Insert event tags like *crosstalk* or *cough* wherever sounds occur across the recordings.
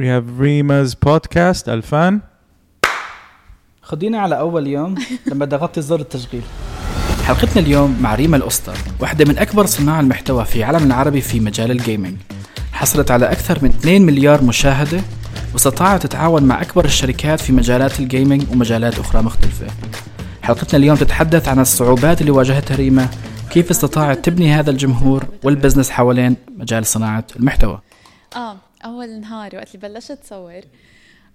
We have Rima's podcast الفان خدينا على أول يوم لما ضغطت زر التشغيل. حلقتنا اليوم مع ريما الأسطى واحدة من أكبر صناع المحتوى في العالم العربي في مجال ال gaming حصلت على أكثر من 2 مليار مشاهدة واستطاعت تتعاون مع أكبر الشركات في مجالات ال gaming ومجالات أخرى مختلفة. حلقتنا اليوم تتحدث عن الصعوبات اللي واجهتها ريما كيف استطاعت تبني هذا الجمهور وال business حوالين مجال صناعة المحتوى. آه أول نهار وقت اللي بلشت تصور.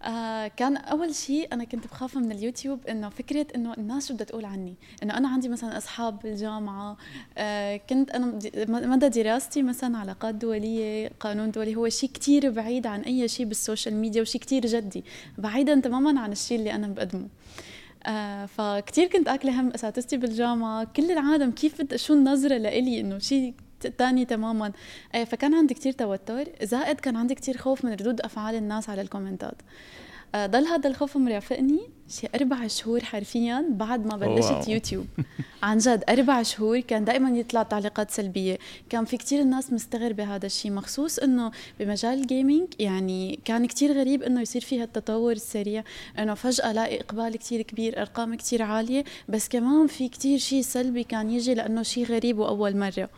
آه كان أول شيء أنا كنت بخاف من اليوتيوب إنه فكرة إنه الناس شو بدها تقول عني. إنه أنا عندي مثلا أصحاب بالجامعة آه كنت أنا مدى دراستي مثلا علاقات دولية قانون دولي هو شيء كتير بعيد عن أي شيء بال social media وشيء كتير جدي بعيدا تماما عن الشيء اللي أنا بقدمه. آه فكتير كنت آكلة هم أساتذتي بالجامعة. كل العالم كيف شو النظرة لإلي إنه شيء تاني تماما. آه، فكان عندي كتير توتر. زائد كان عندي كتير خوف من ردود أفعال الناس على الكومنتات. آه، ضل هذا الخوف مرافقني شي أربع شهور حرفيا بعد ما بلشت wow. YouTube. *laughs* عن جد أربع شهور كان دائما يطلع تعليقات سلبية. كان في كتير الناس مستغربة هذا الشيء مخصوص إنه بمجال ال gaming يعني كان كتير غريب إنه يصير فيها التطور السريع. إنه فجأة لاقي إقبال كتير كبير أرقام كتير عالية. بس كمان في كتير شيء سلبي كان يجي لأنه شيء غريب وأول مرة.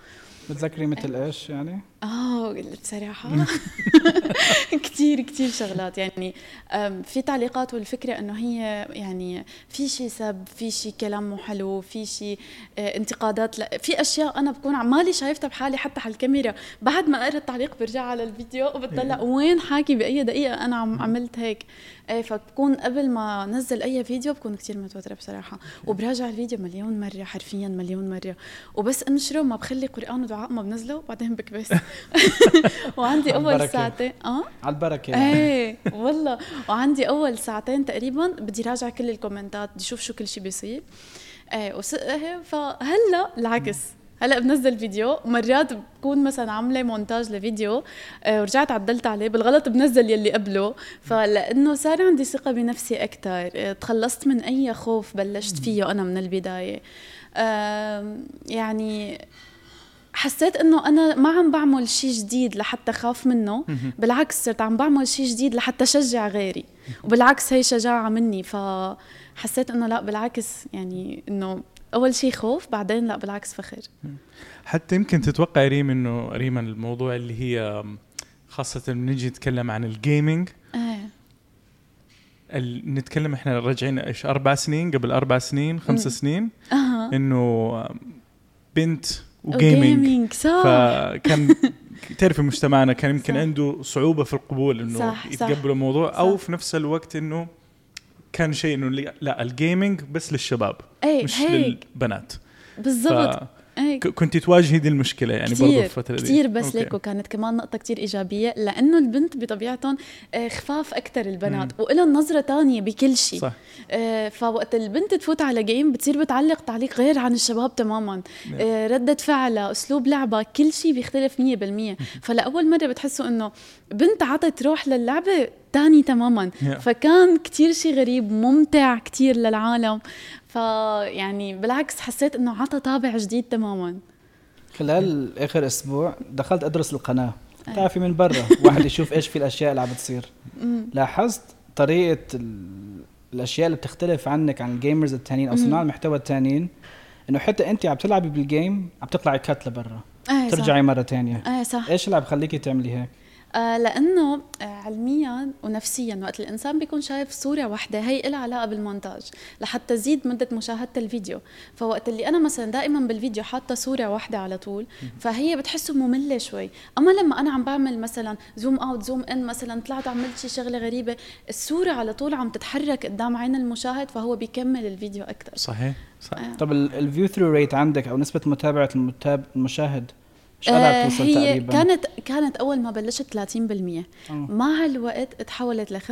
بتذكري مثل إيش يعني؟ آه بصراحة. *laughs* كثير كثير شغلات. يعني في تعليقات والفكرة إنه هي يعني في شيء سب في شيء كلام مو حلو في شيء آه، انتقادات. لا في أشياء أنا بكون عمالي شايفتها بحالي حتى على الكاميرا بعد ما أقرأ التعليق برجع على الفيديو وبتطلع وين حاكي بأي دقيقة. أنا عم عملت هيك. إيه فبكون قبل ما نزل أي فيديو بكون كثير متوترة بصراحة. وبراجع الفيديو مليون مرة حرفيا مليون مرة. وبس أنشره ما بخلي قرآن ودعاء ما بنزله وبعدين بكبس *laughs* *laughs* وعندي أول ساعتين آه؟ على البركة إيه *laughs* والله. وعندي أول ساعتين تقريبا بدي راجع كل الكومنتات بدي أشوف شو كل شيء بيصير. إيه وس... إيه، فهلأ العكس. هلا بنزل فيديو مرات بكون مثلا عاملة مونتاج لفيديو آه ورجعت عدلت عليه بالغلط بنزل يلي قبله. فلأنه صار عندي ثقة بنفسي أكثر آه تخلصت من أي خوف بلشت فيه أنا من البداية. آه يعني حسيت إنه أنا ما عم بعمل شيء جديد لحتى خاف منه بالعكس صرت عم بعمل شيء جديد لحتى شجع غيري وبالعكس هي شجاعة مني. فحسيت إنه لا بالعكس يعني إنه أول شيء خوف بعدين لا بالعكس فخر. حتى يمكن تتوقع ريم إنه ريما الموضوع اللي هي خاصة بنجي نتكلم عن ال gaming إيه نتكلم إحنا راجعين إيش أربع سنين؟ قبل أربع سنين؟ خمس سنين؟ أه. إنه بنت و gaming صح. فكان *laughs* تعرفي مجتمعنا كان يمكن صح. عنده صعوبة في القبول إنه يتقبلوا الموضوع صح. أو في نفس الوقت إنه كان شيء إنه لا ال gaming بس للشباب أي مش هيك. للبنات بالضبط. كنت تواجهي دي المشكلة يعني برضه الفترة دي؟ كثير بس ليك وكانت كمان نقطة كثير إيجابية لأنه البنت بطبيعتهم آه، خفاف أكثر البنات ولهم نظرة ثانية بكل شيء. صح. آه، فوقت البنت تفوت على جيم بتصير بتعلق تعليق غير عن الشباب تماما. نعم. ردة فعلها أسلوب لعبها كل شيء بيختلف 100% فلأول مرة بتحسوا إنه بنت عطت روح للعبة تاني تماما. فكان كتير شيء غريب ممتع كتير للعالم. فيعني بالعكس حسيت إنه عطى طابع جديد تماما. خلال آخر أسبوع دخلت أدرس القناة. بتعرفي من برا *laughs* واحد يشوف إيش في الأشياء اللي عم بتصير. لاحظت طريقة الأشياء اللي بتختلف عنك عن ال gamers الثانيين أو صناع المحتوى الثانيين إنه حتى انت عم تلعبي بال game عم تطلعي cut لبرا. ترجعي مرة ثانية إيه صح. إيش اللي عم بخليكي تعملي هيك؟ لأنه آه علميا ونفسيا وقت الإنسان بيكون شايف صورة واحدة هي لها علاقة بالمونتاج لحتى تزيد مدة مشاهدة الفيديو فوقت اللي أنا مثلا دائما بالفيديو حاطة صورة واحدة على طول فهي بتحسه مملة شوي أما لما أنا عم بعمل مثلا zoom out zoom in مثلا طلعت عملت شي شغلة غريبة الصورة على طول عم تتحرك قدام عين المشاهد فهو بيكمل الفيديو أكثر صحيح صح. آه. طب ال view through rate عندك أو نسبة متابعة المتاب المشاهد آه هي تقريبا؟ كانت كانت أول ما بلشت 30% أوه. مع الوقت تحولت ل 45%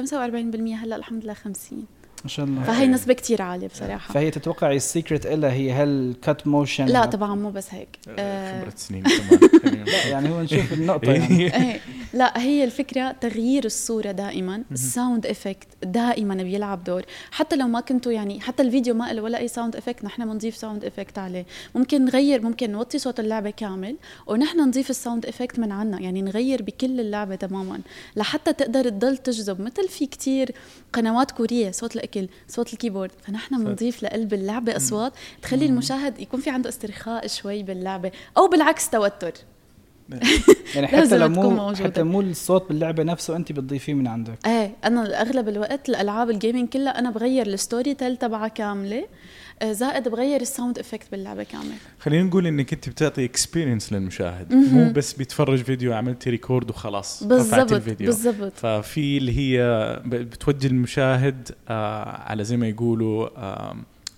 هلأ الحمد لله 50 ما شاء الله. فهي نسبة كتير عالية بصراحة. فهي تتوقعي ال secret اللي هي هال cut motion لا طبعا مو بس هيك. آه، خبرة سنين كمان. *laughs* يعني هو نشوف النقطة *laughs* يعني. إيه. لا هي الفكرة تغيير الصورة دائما ال sound effect دائما بيلعب دور. حتى لو ما كنتوا يعني حتى الفيديو ما له ولا أي sound effect نحن بنضيف sound effect عليه. ممكن نغير ممكن نوطي صوت اللعبة كامل ونحن نضيف ال sound effect من عنا. يعني نغير بكل اللعبة تماما. لحتى تقدر تضل تجذب مثل في كتير قنوات كورية صوت الأكل صوت الكيبورد. فنحن بنضيف لقلب اللعبة أصوات تخلي المشاهد يكون في عنده استرخاء شوي باللعبة أو بالعكس توتر. *laughs* يعني حتى لو مو حتى مو الصوت باللعبة نفسه أنت بتضيفيه من عندك. إيه أنا أغلب الوقت الألعاب ال gaming كلها أنا بغير ال story tell تبعها كاملة. آه، زائد بغير ال sound effect باللعبة كامل خلينا نقول إنك أنت بتعطي experience للمشاهد. مو بس بيتفرج فيديو عملتي record وخلاص بالضبط الفيديو. بالضبط. ففي اللي هي بتوجه المشاهد آه على زي ما يقولوا آه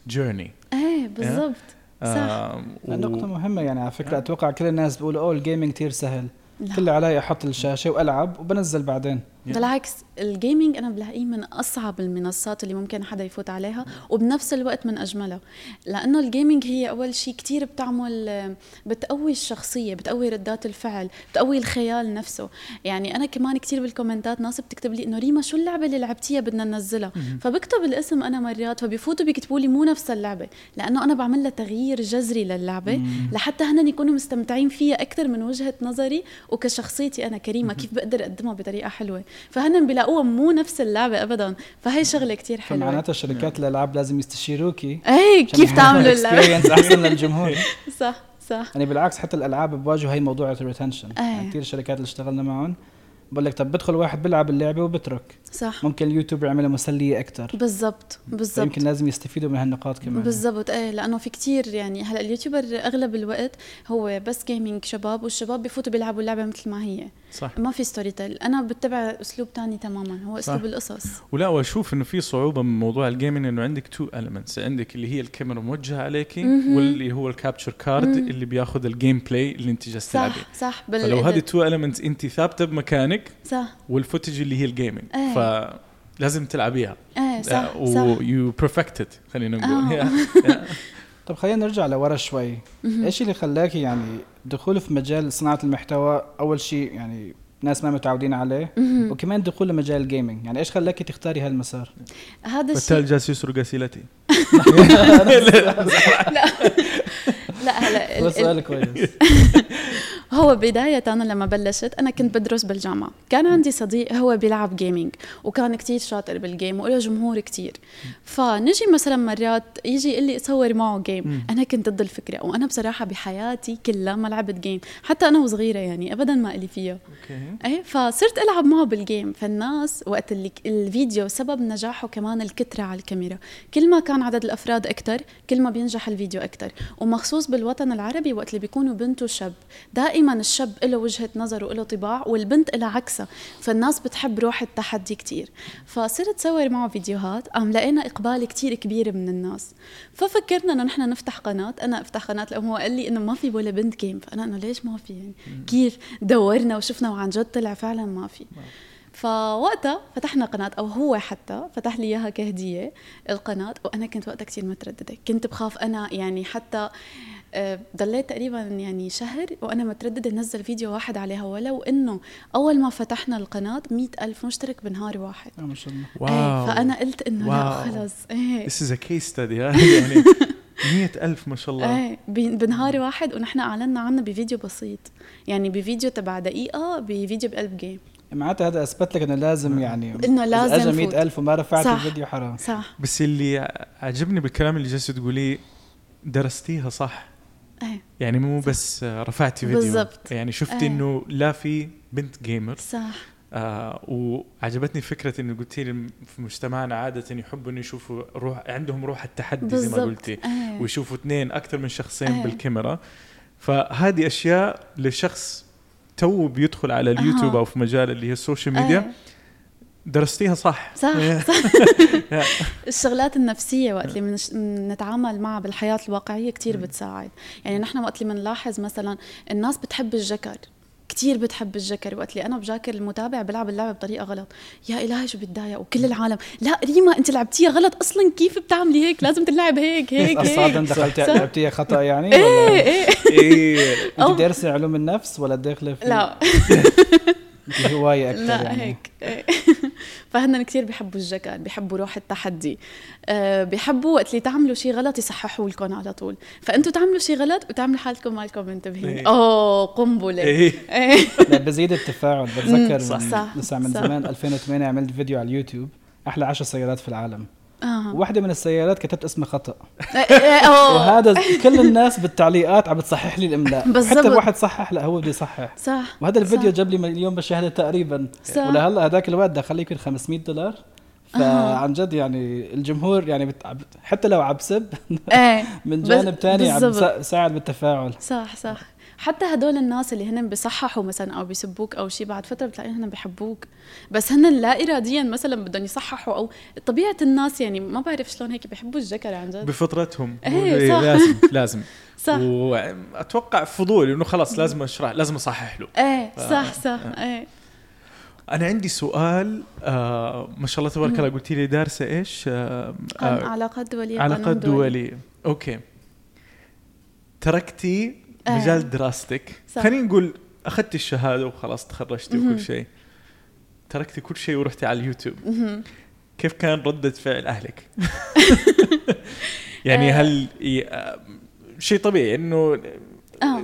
journey إيه بالضبط. صح. آه نقطة مهمة يعني على فكرة أتوقع كل الناس بيقولوا أوه ال gaming كثير سهل. كله علي أحط الشاشة وألعب وبنزل بعدين. بالعكس ال gaming أنا بلاقيه من أصعب المنصات اللي ممكن حدا يفوت عليها وبنفس الوقت من اجملها لأنه الجيمنج هي أول شيء كتير بتعمل بتقوي الشخصية بتقوي ردات الفعل بتقوي الخيال نفسه. يعني أنا كمان كتير بالكومنتات ناس بتكتب لي إنه ريما شو اللعبة اللي لعبتيها بدنا ننزلها؟ فبكتب الاسم أنا مرات فبيفوتوا بيكتبوا لي مو نفس اللعبة لأنه أنا بعمل لها تغيير جذري للعبة. لحتى هن يكونوا مستمتعين فيها أكثر من وجهة نظري وكشخصيتي أنا كريمة كيف بقدر أقدمها بطريقة حلوة. فهن بيلاقوها مو نفس اللعبة ابدا. فهي شغلة كتير حلوة. معناتها شركات الالعاب لازم يستشيروكي. اي كيف تعملوا اللعبة؟ أحسن للجمهور. *laughs* صح صح. يعني بالعكس حتى الألعاب بواجهوا هي موضوع ال retention يعني كثير شركات اللي اشتغلنا معهم بقول لك طب بدخل واحد بيلعب اللعبة وبترك. صح. ممكن اليوتيوب يعملها مسلية أكثر بالضبط بالضبط. يمكن لازم يستفيدوا من هالنقاط كمان. بالضبط. إيه لأنه في كتير يعني هلأ ال YouTuber أغلب الوقت هو بس gaming شباب والشباب بفوتوا بيلعبوا اللعبة مثل ما هي. صح. ما في story tell أنا بتبع أسلوب تاني تماما هو أسلوب صح. القصص. ولا وأشوف إنه في صعوبة من موضوع ال gaming إنه عندك two elements عندك اللي هي الكاميرا موجهة عليكي واللي هو ال capture card اللي بياخذ ال gameplay اللي أنت جالسه تلعبي. صح صح. فلو هذه two elements أنت ثابتة بمكانك صح. وال footage اللي هي ال gaming إيه. فلازم تلعبيها إيه صح و صح. you perfected it خلينا نقول. آه. *laughs* طب خلينا نرجع لورا شوي. إيش اللي خلاكي يعني دخول في مجال صناعة المحتوى؟ أول شيء يعني ناس ما متعودين عليه. وكمان دخول لمجال ال gaming يعني إيش خلاكي تختاري هالمسار؟ هذا الشيء فتال جالس يسرق اسئلتي *laughs* لا. *laughs* لا هلا سؤال كويس. هو بداية أنا لما بلشت أنا كنت بدرس بالجامعة. كان عندي صديق هو بيلعب gaming وكان كتير شاطر بال game وله جمهور كتير. فنجي مثلا مرات يجي يقول لي أصور معه game أنا كنت ضد الفكرة وأنا بصراحة بحياتي كلها ما لعبت game حتى أنا وصغيرة يعني أبدا ما إلي فيها. أي فصرت ألعب معه بالجيم فالناس وقت اللي الفيديو سبب نجاحه كمان الكترة على الكاميرا. كل ما كان عدد الأفراد أكتر كل ما بينجح الفيديو أكتر. ومخصوص بالوطن العربي وقت اللي بيكونوا بنت وشاب دائما دائما الشاب له وجهة نظر وله طباع والبنت لها عكسها. فالناس بتحب روح التحدي كتير. فصرت صور معه فيديوهات قام لقينا إقبال كتير كبير من الناس. ففكرنا إنه نحن نفتح قناة. أنا أفتح قناة لو هو قال لي إنه ما في ولا بنت جيم فأنا إنه ليش ما في؟ يعني كيف دورنا وشفنا وعن جد طلع فعلا ما في. فوقتها فتحنا قناة أو هو حتى فتح لي إياها كهدية القناة وأنا كنت وقتها كثير مترددة. كنت بخاف أنا يعني حتى ضليت تقريبا يعني شهر وأنا مترددة أنزل فيديو واحد عليها ولو إنه أول ما فتحنا القناة مئة ألف مشترك بنهار واحد. ما شاء الله. واو. إيه فأنا قلت إنه لا خلص. إيه. This is a case study *laughs* يعني مئة ألف ما شاء الله. إيه بنهار واحد ونحن أعلنا عنه بفيديو بسيط. يعني بفيديو تبع دقيقة بفيديو بقلب game معناتها هذا أثبت لك إنه لازم يعني إنه لازم أجى 100000 وما رفعت الفيديو حرام. صح. بس اللي عجبني بالكلام اللي جالسه تقوليه درستيها صح. إيه يعني مو بس رفعتي فيديو بالضبط يعني شفتي إيه. إنه لا في بنت gamer صح آه وعجبتني فكرة إنه قلتي لي في مجتمعنا عادة يحبوا إنه يشوفوا روح عندهم روح التحدي بالزبط. زي ما قلتي إيه. ويشوفوا اثنين أكثر من شخصين إيه. بالكاميرا فهذه أشياء لشخص تو بيدخل على اليوتيوب أو في مجال اللي هي ال social media إيه. درستيها صح. صح صح. *laughs* الشغلات النفسية وقت اللي بنتعامل معها بالحياة الواقعية كتير بتساعد. يعني نحن وقت اللي بنلاحظ مثلا الناس بتحب الجكر كتير بتحب الجكر. وقت اللي أنا بجاكر المتابع بلعب اللعبة بطريقة غلط. يا إلهي شو بتضايق وكل العالم. لا ريما أنت لعبتيها غلط أصلا. كيف بتعملي هيك؟ لازم تلعب هيك هيك هيك. أصلا دخلتي لعبتيها خطأ يعني إيه إيه. *laughs* أنت دارسة علوم النفس ولا داخلة في لا. *laughs* هوايه *laughs* أكثر لا يعني. هيك *laughs* فهن كثير بيحبوا الجكر بيحبوا روح التحدي أه بيحبوا وقت اللي تعملوا شيء غلط يصححوا لكم على طول فأنتوا تعملوا شيء غلط وتعملوا حالكم مالكم منتبهين إيه. أوه قنبلة. إيه. *laughs* لا بزيد التفاعل بتذكر صح صح لسه من زمان 2008 عملت فيديو على اليوتيوب أحلى 10 سيارات في العالم آه. واحدة من السيارات كتبت اسمها خطأ. إيه، إيه، وهذا كل الناس بالتعليقات عم بتصحح لي الإملاء. بالزبط. حتى واحد صحح لا هو بده يصحح. صح وهذا الفيديو صح. جاب لي مليون مشاهدة تقريبا. صح. ولهلأ هذاك الوقت دخل يمكن 500 دولار. فعن جد يعني الجمهور يعني بت... حتى لو عبسب. إيه. *laughs* من جانب ثاني عم ساعد بالتفاعل. صح صح. حتى هدول الناس اللي هن بيصححوا مثلا أو بيسبوك أو شيء بعد فترة بتلاقيهم هن بيحبوك. بس هن لا اراديا مثلا بدهم يصححوا أو طبيعة الناس يعني ما بعرف شلون هيك بيحبوا الجكر عن جد. بفطرتهم. إيه صح. لازم لازم. *laughs* صح. وأتوقع فضول إنه خلاص لازم أشرح لازم أصحح له. إيه صح صح إيه. أنا عندي سؤال آه ما شاء الله تبارك الله قلتي لي دارسة إيش؟ آه آه علاقات دولية علاقات دولية. أوكي. تركتي آه. مجال دراستك خلينا نقول اخذتي الشهادة وخلاص تخرجتي وكل شيء تركتي كل شيء ورحتي على اليوتيوب كيف كان ردة فعل أهلك؟ *laughs* يعني آه. هل آه، شيء طبيعي إنه.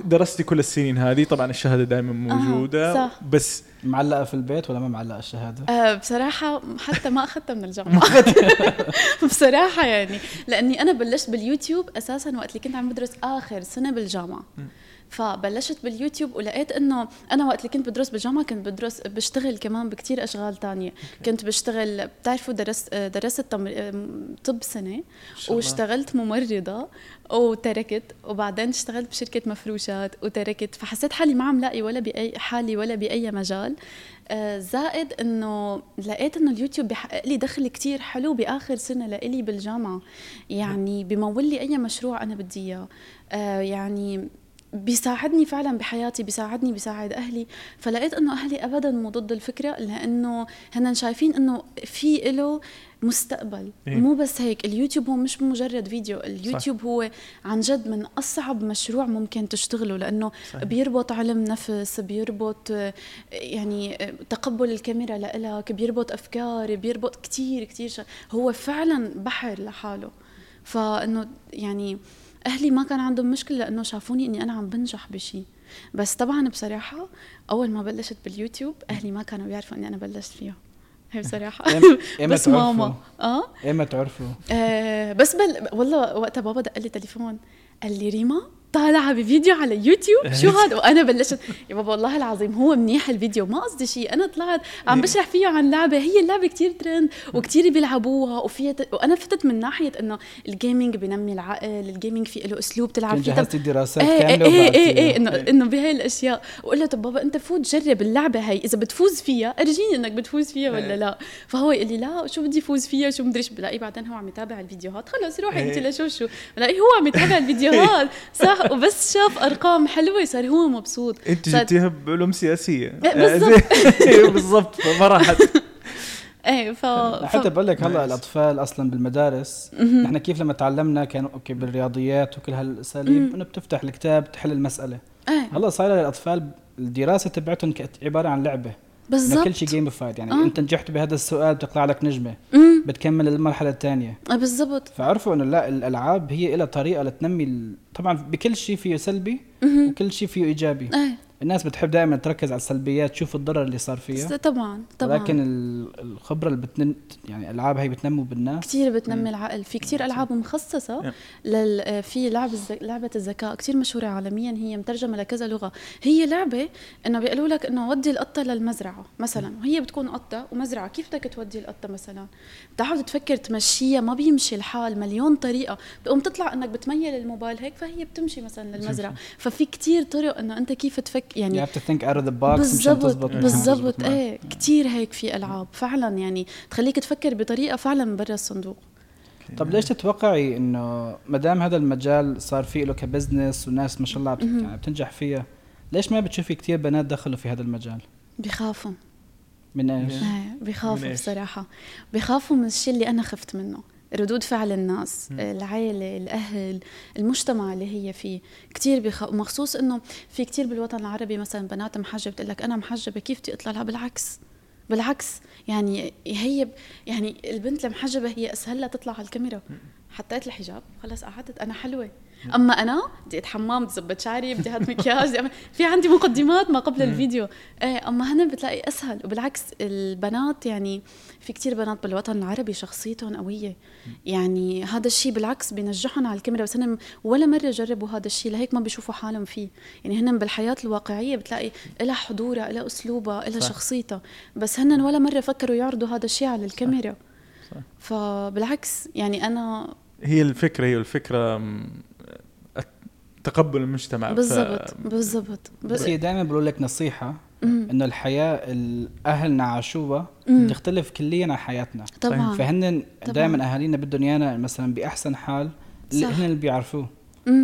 درستي كل السنين هذه طبعا الشهادة دائما موجودة. صح. بس معلقة في البيت ولا ما معلقة الشهادة؟ أه بصراحة حتى ما أخذتها من الجامعة. *laughs* *laughs* بصراحة يعني لأني أنا بلشت باليوتيوب أساسا وقت اللي كنت عم بدرس آخر سنة بالجامعة. فبلشت باليوتيوب ولقيت إنه أنا وقت اللي كنت بدرس بالجامعة كنت بدرس بشتغل كمان بكتير أشغال تانية. كنت بشتغل بتعرفوا درست درست طب سنة واشتغلت ممرضة وتركت وبعدين اشتغلت بشركة مفروشات وتركت. فحسيت حالي ما عم لاقي ولا بأي حالي ولا بأي مجال. آه، زائد إنه لقيت إنه اليوتيوب بحقق لي دخل كتير حلو بآخر سنة لإلي بالجامعة. يعني بمول لي أي مشروع أنا بدي إياه. آه، يعني بيساعدني فعلا بحياتي بيساعدني بيساعد أهلي فلقيت إنه أهلي ابدا مو ضد الفكرة لأنه هن شايفين إنه في له مستقبل إيه؟ مو بس هيك اليوتيوب هو مش مجرد فيديو اليوتيوب صح. هو عن جد من أصعب مشروع ممكن تشتغله لأنه صحيح. بيربط علم نفس بيربط يعني تقبل الكاميرا لإلك بيربط أفكار بيربط كتير كتير هو فعلا بحر لحاله فإنه يعني أهلي ما كان عندهم مشكلة لأنه شافوني إني أنا عم بنجح بشيء بس طبعا بصراحة أول ما بلشت باليوتيوب أهلي ما كانوا بيعرفوا إني أنا بلشت فيه هي بصراحة. *laughs* بس ماما. آه؟ ايمتى تعرفوا؟ آه بس بل والله وقتها بابا دق لي تليفون قال لي ريما طالعة بفيديو على يوتيوب؟ *laughs* شو هذا؟ وأنا بلشت. يا بابا والله العظيم هو منيح الفيديو ما قصدي شيء. أنا طلعت عم بشرح فيه عن لعبة. هي اللعبة كتير ترند وكتير بيلعبوها وفيها ت... وأنا فتت من ناحية إنه ال gaming بنمي العقل ال gaming في له أسلوب تلعب فيه. جهزتي دراسات إيه كاملة إيه إيه إيه, إيه انه إنه بهي الاشياء وقول له طب بابا أنت فوت جرب اللعبة هي. إذا بتفوز فيها أرجيني إنك بتفوز فيها ولا لا. فهو يقول لي لا شو بدي فوز فيها؟ شو مدري بلاقيه بعدين هو عم يتابع الفيديوهات. خلص روحي انت لشو شو بلاقيه هو عم يتابع الفيديوهات. *laughs* صح وبس شاف أرقام حلوة صار هو مبسوط. أنت جبتيها بعلوم سياسية. بالضبط. *laughs* بالضبط فما راحت *laughs* إيه ف حتى بقول لك هلا الأطفال أصلا بالمدارس نحن كيف لما تعلمنا كانوا okay بالرياضيات وكل هالأساليب إنه بتفتح الكتاب تحل المسألة. إيه. هلا صاير للاطفال الدراسة تبعتهم عبارة عن لعبة. بالضبط كل شيء جيمفايد يعني آه. إنت نجحت بهذا السؤال بتطلع لك نجمة مم. بتكمل المرحلة الثانية آه بالضبط فعرفوا إنه لا الألعاب هي لها طريقة لتنمي ال... طبعا بكل شيء فيه سلبي وكل شيء فيه إيجابي أيه. الناس بتحب دائما تركز على السلبيات تشوف الضرر اللي صار فيها. طبعا طبعا. لكن الخبرة اللي بتن يعني الألعاب هي بتنمو بالناس. كثير بتنمي مم. العقل في كثير ألعاب مخصصة لل... في لعب الز... لعبة الذكاء كثير مشهورة عالميا هي مترجمة لكذا لغة. هي لعبة إنه بيقولوا لك إنه ودي القطة للمزرعة مثلا وهي بتكون قطة ومزرعة. كيف بدك تودي القطة مثلا؟ بتقعد تفكر تمشيها ما بيمشي الحال مليون طريقة. بتقوم تطلع إنك بتميل الموبايل هيك فهي بتمشي مثلا للمزرعة. ففي كثير طرق إنه أنت كيف تفكر يعني out of the box مشان تزبط بالضبط. إيه كثير هيك في ألعاب. فعلا يعني تخليك تفكر بطريقة فعلا برا الصندوق. طب ليش تتوقعي إنه ما دام هذا المجال صار فيه له ك business وناس ما شاء الله يعني بتنجح فيها ليش ما بتشوفي كثير بنات دخلوا في هذا المجال؟ بخافوا. من إيش؟ بخافوا بصراحة. بخافوا من الشيء اللي أنا خفت منه. ردود فعل الناس م. العائله الأهل المجتمع اللي هي فيه كثير بخ... مخصوص إنه في كثير بالوطن العربي مثلا بنات محجبة بتقول لك أنا محجبة كيف بدي أطلع لها؟ بالعكس بالعكس يعني هي يعني البنت المحجبة هي أسهل لها تطلع على الكاميرا. حطيت الحجاب خلص قعدت أنا حلوة. أما أنا بدي اتحمم بدي أظبط شعري بدي أحط مكياج في عندي مقدمات ما قبل الفيديو. إيه أما هن بتلاقي أسهل. وبالعكس البنات يعني في كتير بنات بالوطن العربي شخصيتهم قوية. يعني هذا الشيء بالعكس بينجحهم على الكاميرا بس هن ولا مرة جربوا هذا الشيء لهيك ما بيشوفوا حالهم فيه. يعني هن بالحياة الواقعية بتلاقي لها حضورها لها أسلوبها لها شخصيتها. بس هن ولا مرة فكروا يعرضوا هذا الشيء على الكاميرا. صح. فبالعكس يعني أنا هي الفكرة هي الفكرة تقبل المجتمع بالضبط ف... بالضبط بس هي دائما بقول لك نصيحة إنه الحياة اهلنا عاشوها تختلف كليا عن حياتنا. طبعا. فهن دائما أهالينا بدهم إيانا مثلا بأحسن حال اللي هن اللي بيعرفوه.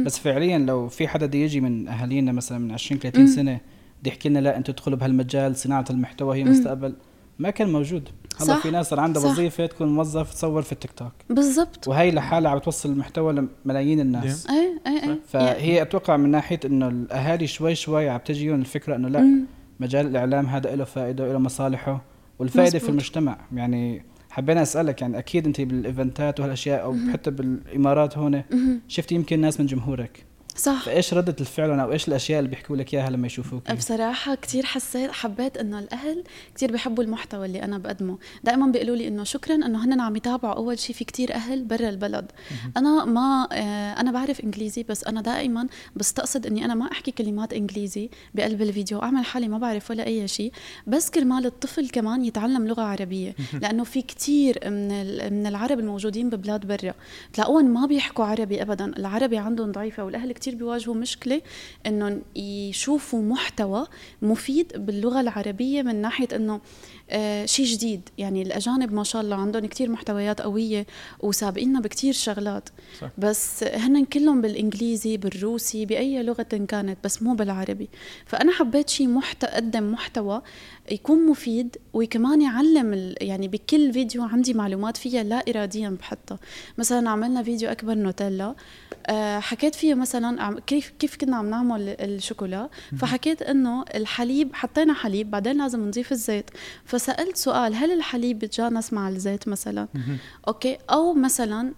بس فعليا لو في حدا بده يجي من أهالينا مثلا من 20 30 سنة بده يحكي لنا لا أنتم تدخلوا بهالمجال صناعة المحتوى هي مستقبل ما كان موجود. هلا في ناس صار عندها وظيفة تكون موظف تصور في التيك توك. بالضبط. وهي لحالها عم توصل المحتوى لملايين الناس. اي اي اي فهي أتوقع من ناحية إنه الأهالي شوي شوي عم تجيهم الفكرة إنه لا م. مجال الإعلام هذا له فائدة وله مصالحه والفائدة مزبوط. في المجتمع. يعني حبينا أسألك يعني أكيد أنت بالإيفنتات وهالأشياء أو حتى بالإمارات هون شفتي يمكن ناس من جمهورك صح. فإيش ردة الفعل أو إيش الأشياء اللي بيحكوا لك إياها لما يشوفوك بصراحة كثير حسيت حبيت إنه الأهل كثير بيحبوا المحتوى اللي أنا بقدمه. دائما بيقولوا لي إنه شكرا إنه هن عم يتابعوا أول شيء في كثير أهل برا البلد. أنا ما آه، أنا بعرف إنجليزي بس أنا دائما بستقصد إني أنا ما أحكي كلمات إنجليزي بقلب الفيديو أعمل حالي ما بعرف ولا أي شيء بس كرمال الطفل كمان يتعلم لغة عربية. لأنه في كثير من من العرب الموجودين ببلاد برا. تلاقوهم ما بيحكوا عربي ابدا العربي عندهم ضعيفة والأهل كثير بيواجهوا مشكلة مشكله انه يشوفوا محتوى مفيد باللغة العربية من ناحية إنه شيء جديد. يعني الأجانب ما شاء الله عندهم كتير محتويات قوية وسابقيننا بكتير شغلات. صح. بس هن كلهم بالإنجليزي بالروسي بأي لغة كانت بس مو بالعربي. فأنا حبيت شيء محتوى أقدم محتوى يكون مفيد وكمان يعلم يعني بكل فيديو عندي معلومات فيها لا اراديا بحطها مثلا عملنا فيديو أكبر نوتيلا. آه، حكيت فيه مثلا كيف كيف كنا عم نعمل الشوكولا. فحكيت إنه الحليب حطينا حليب بعدين لازم نضيف الزيت. فسالت سؤال هل الحليب بتجانس مع الزيت مثلا؟ أوكي. أو مثلا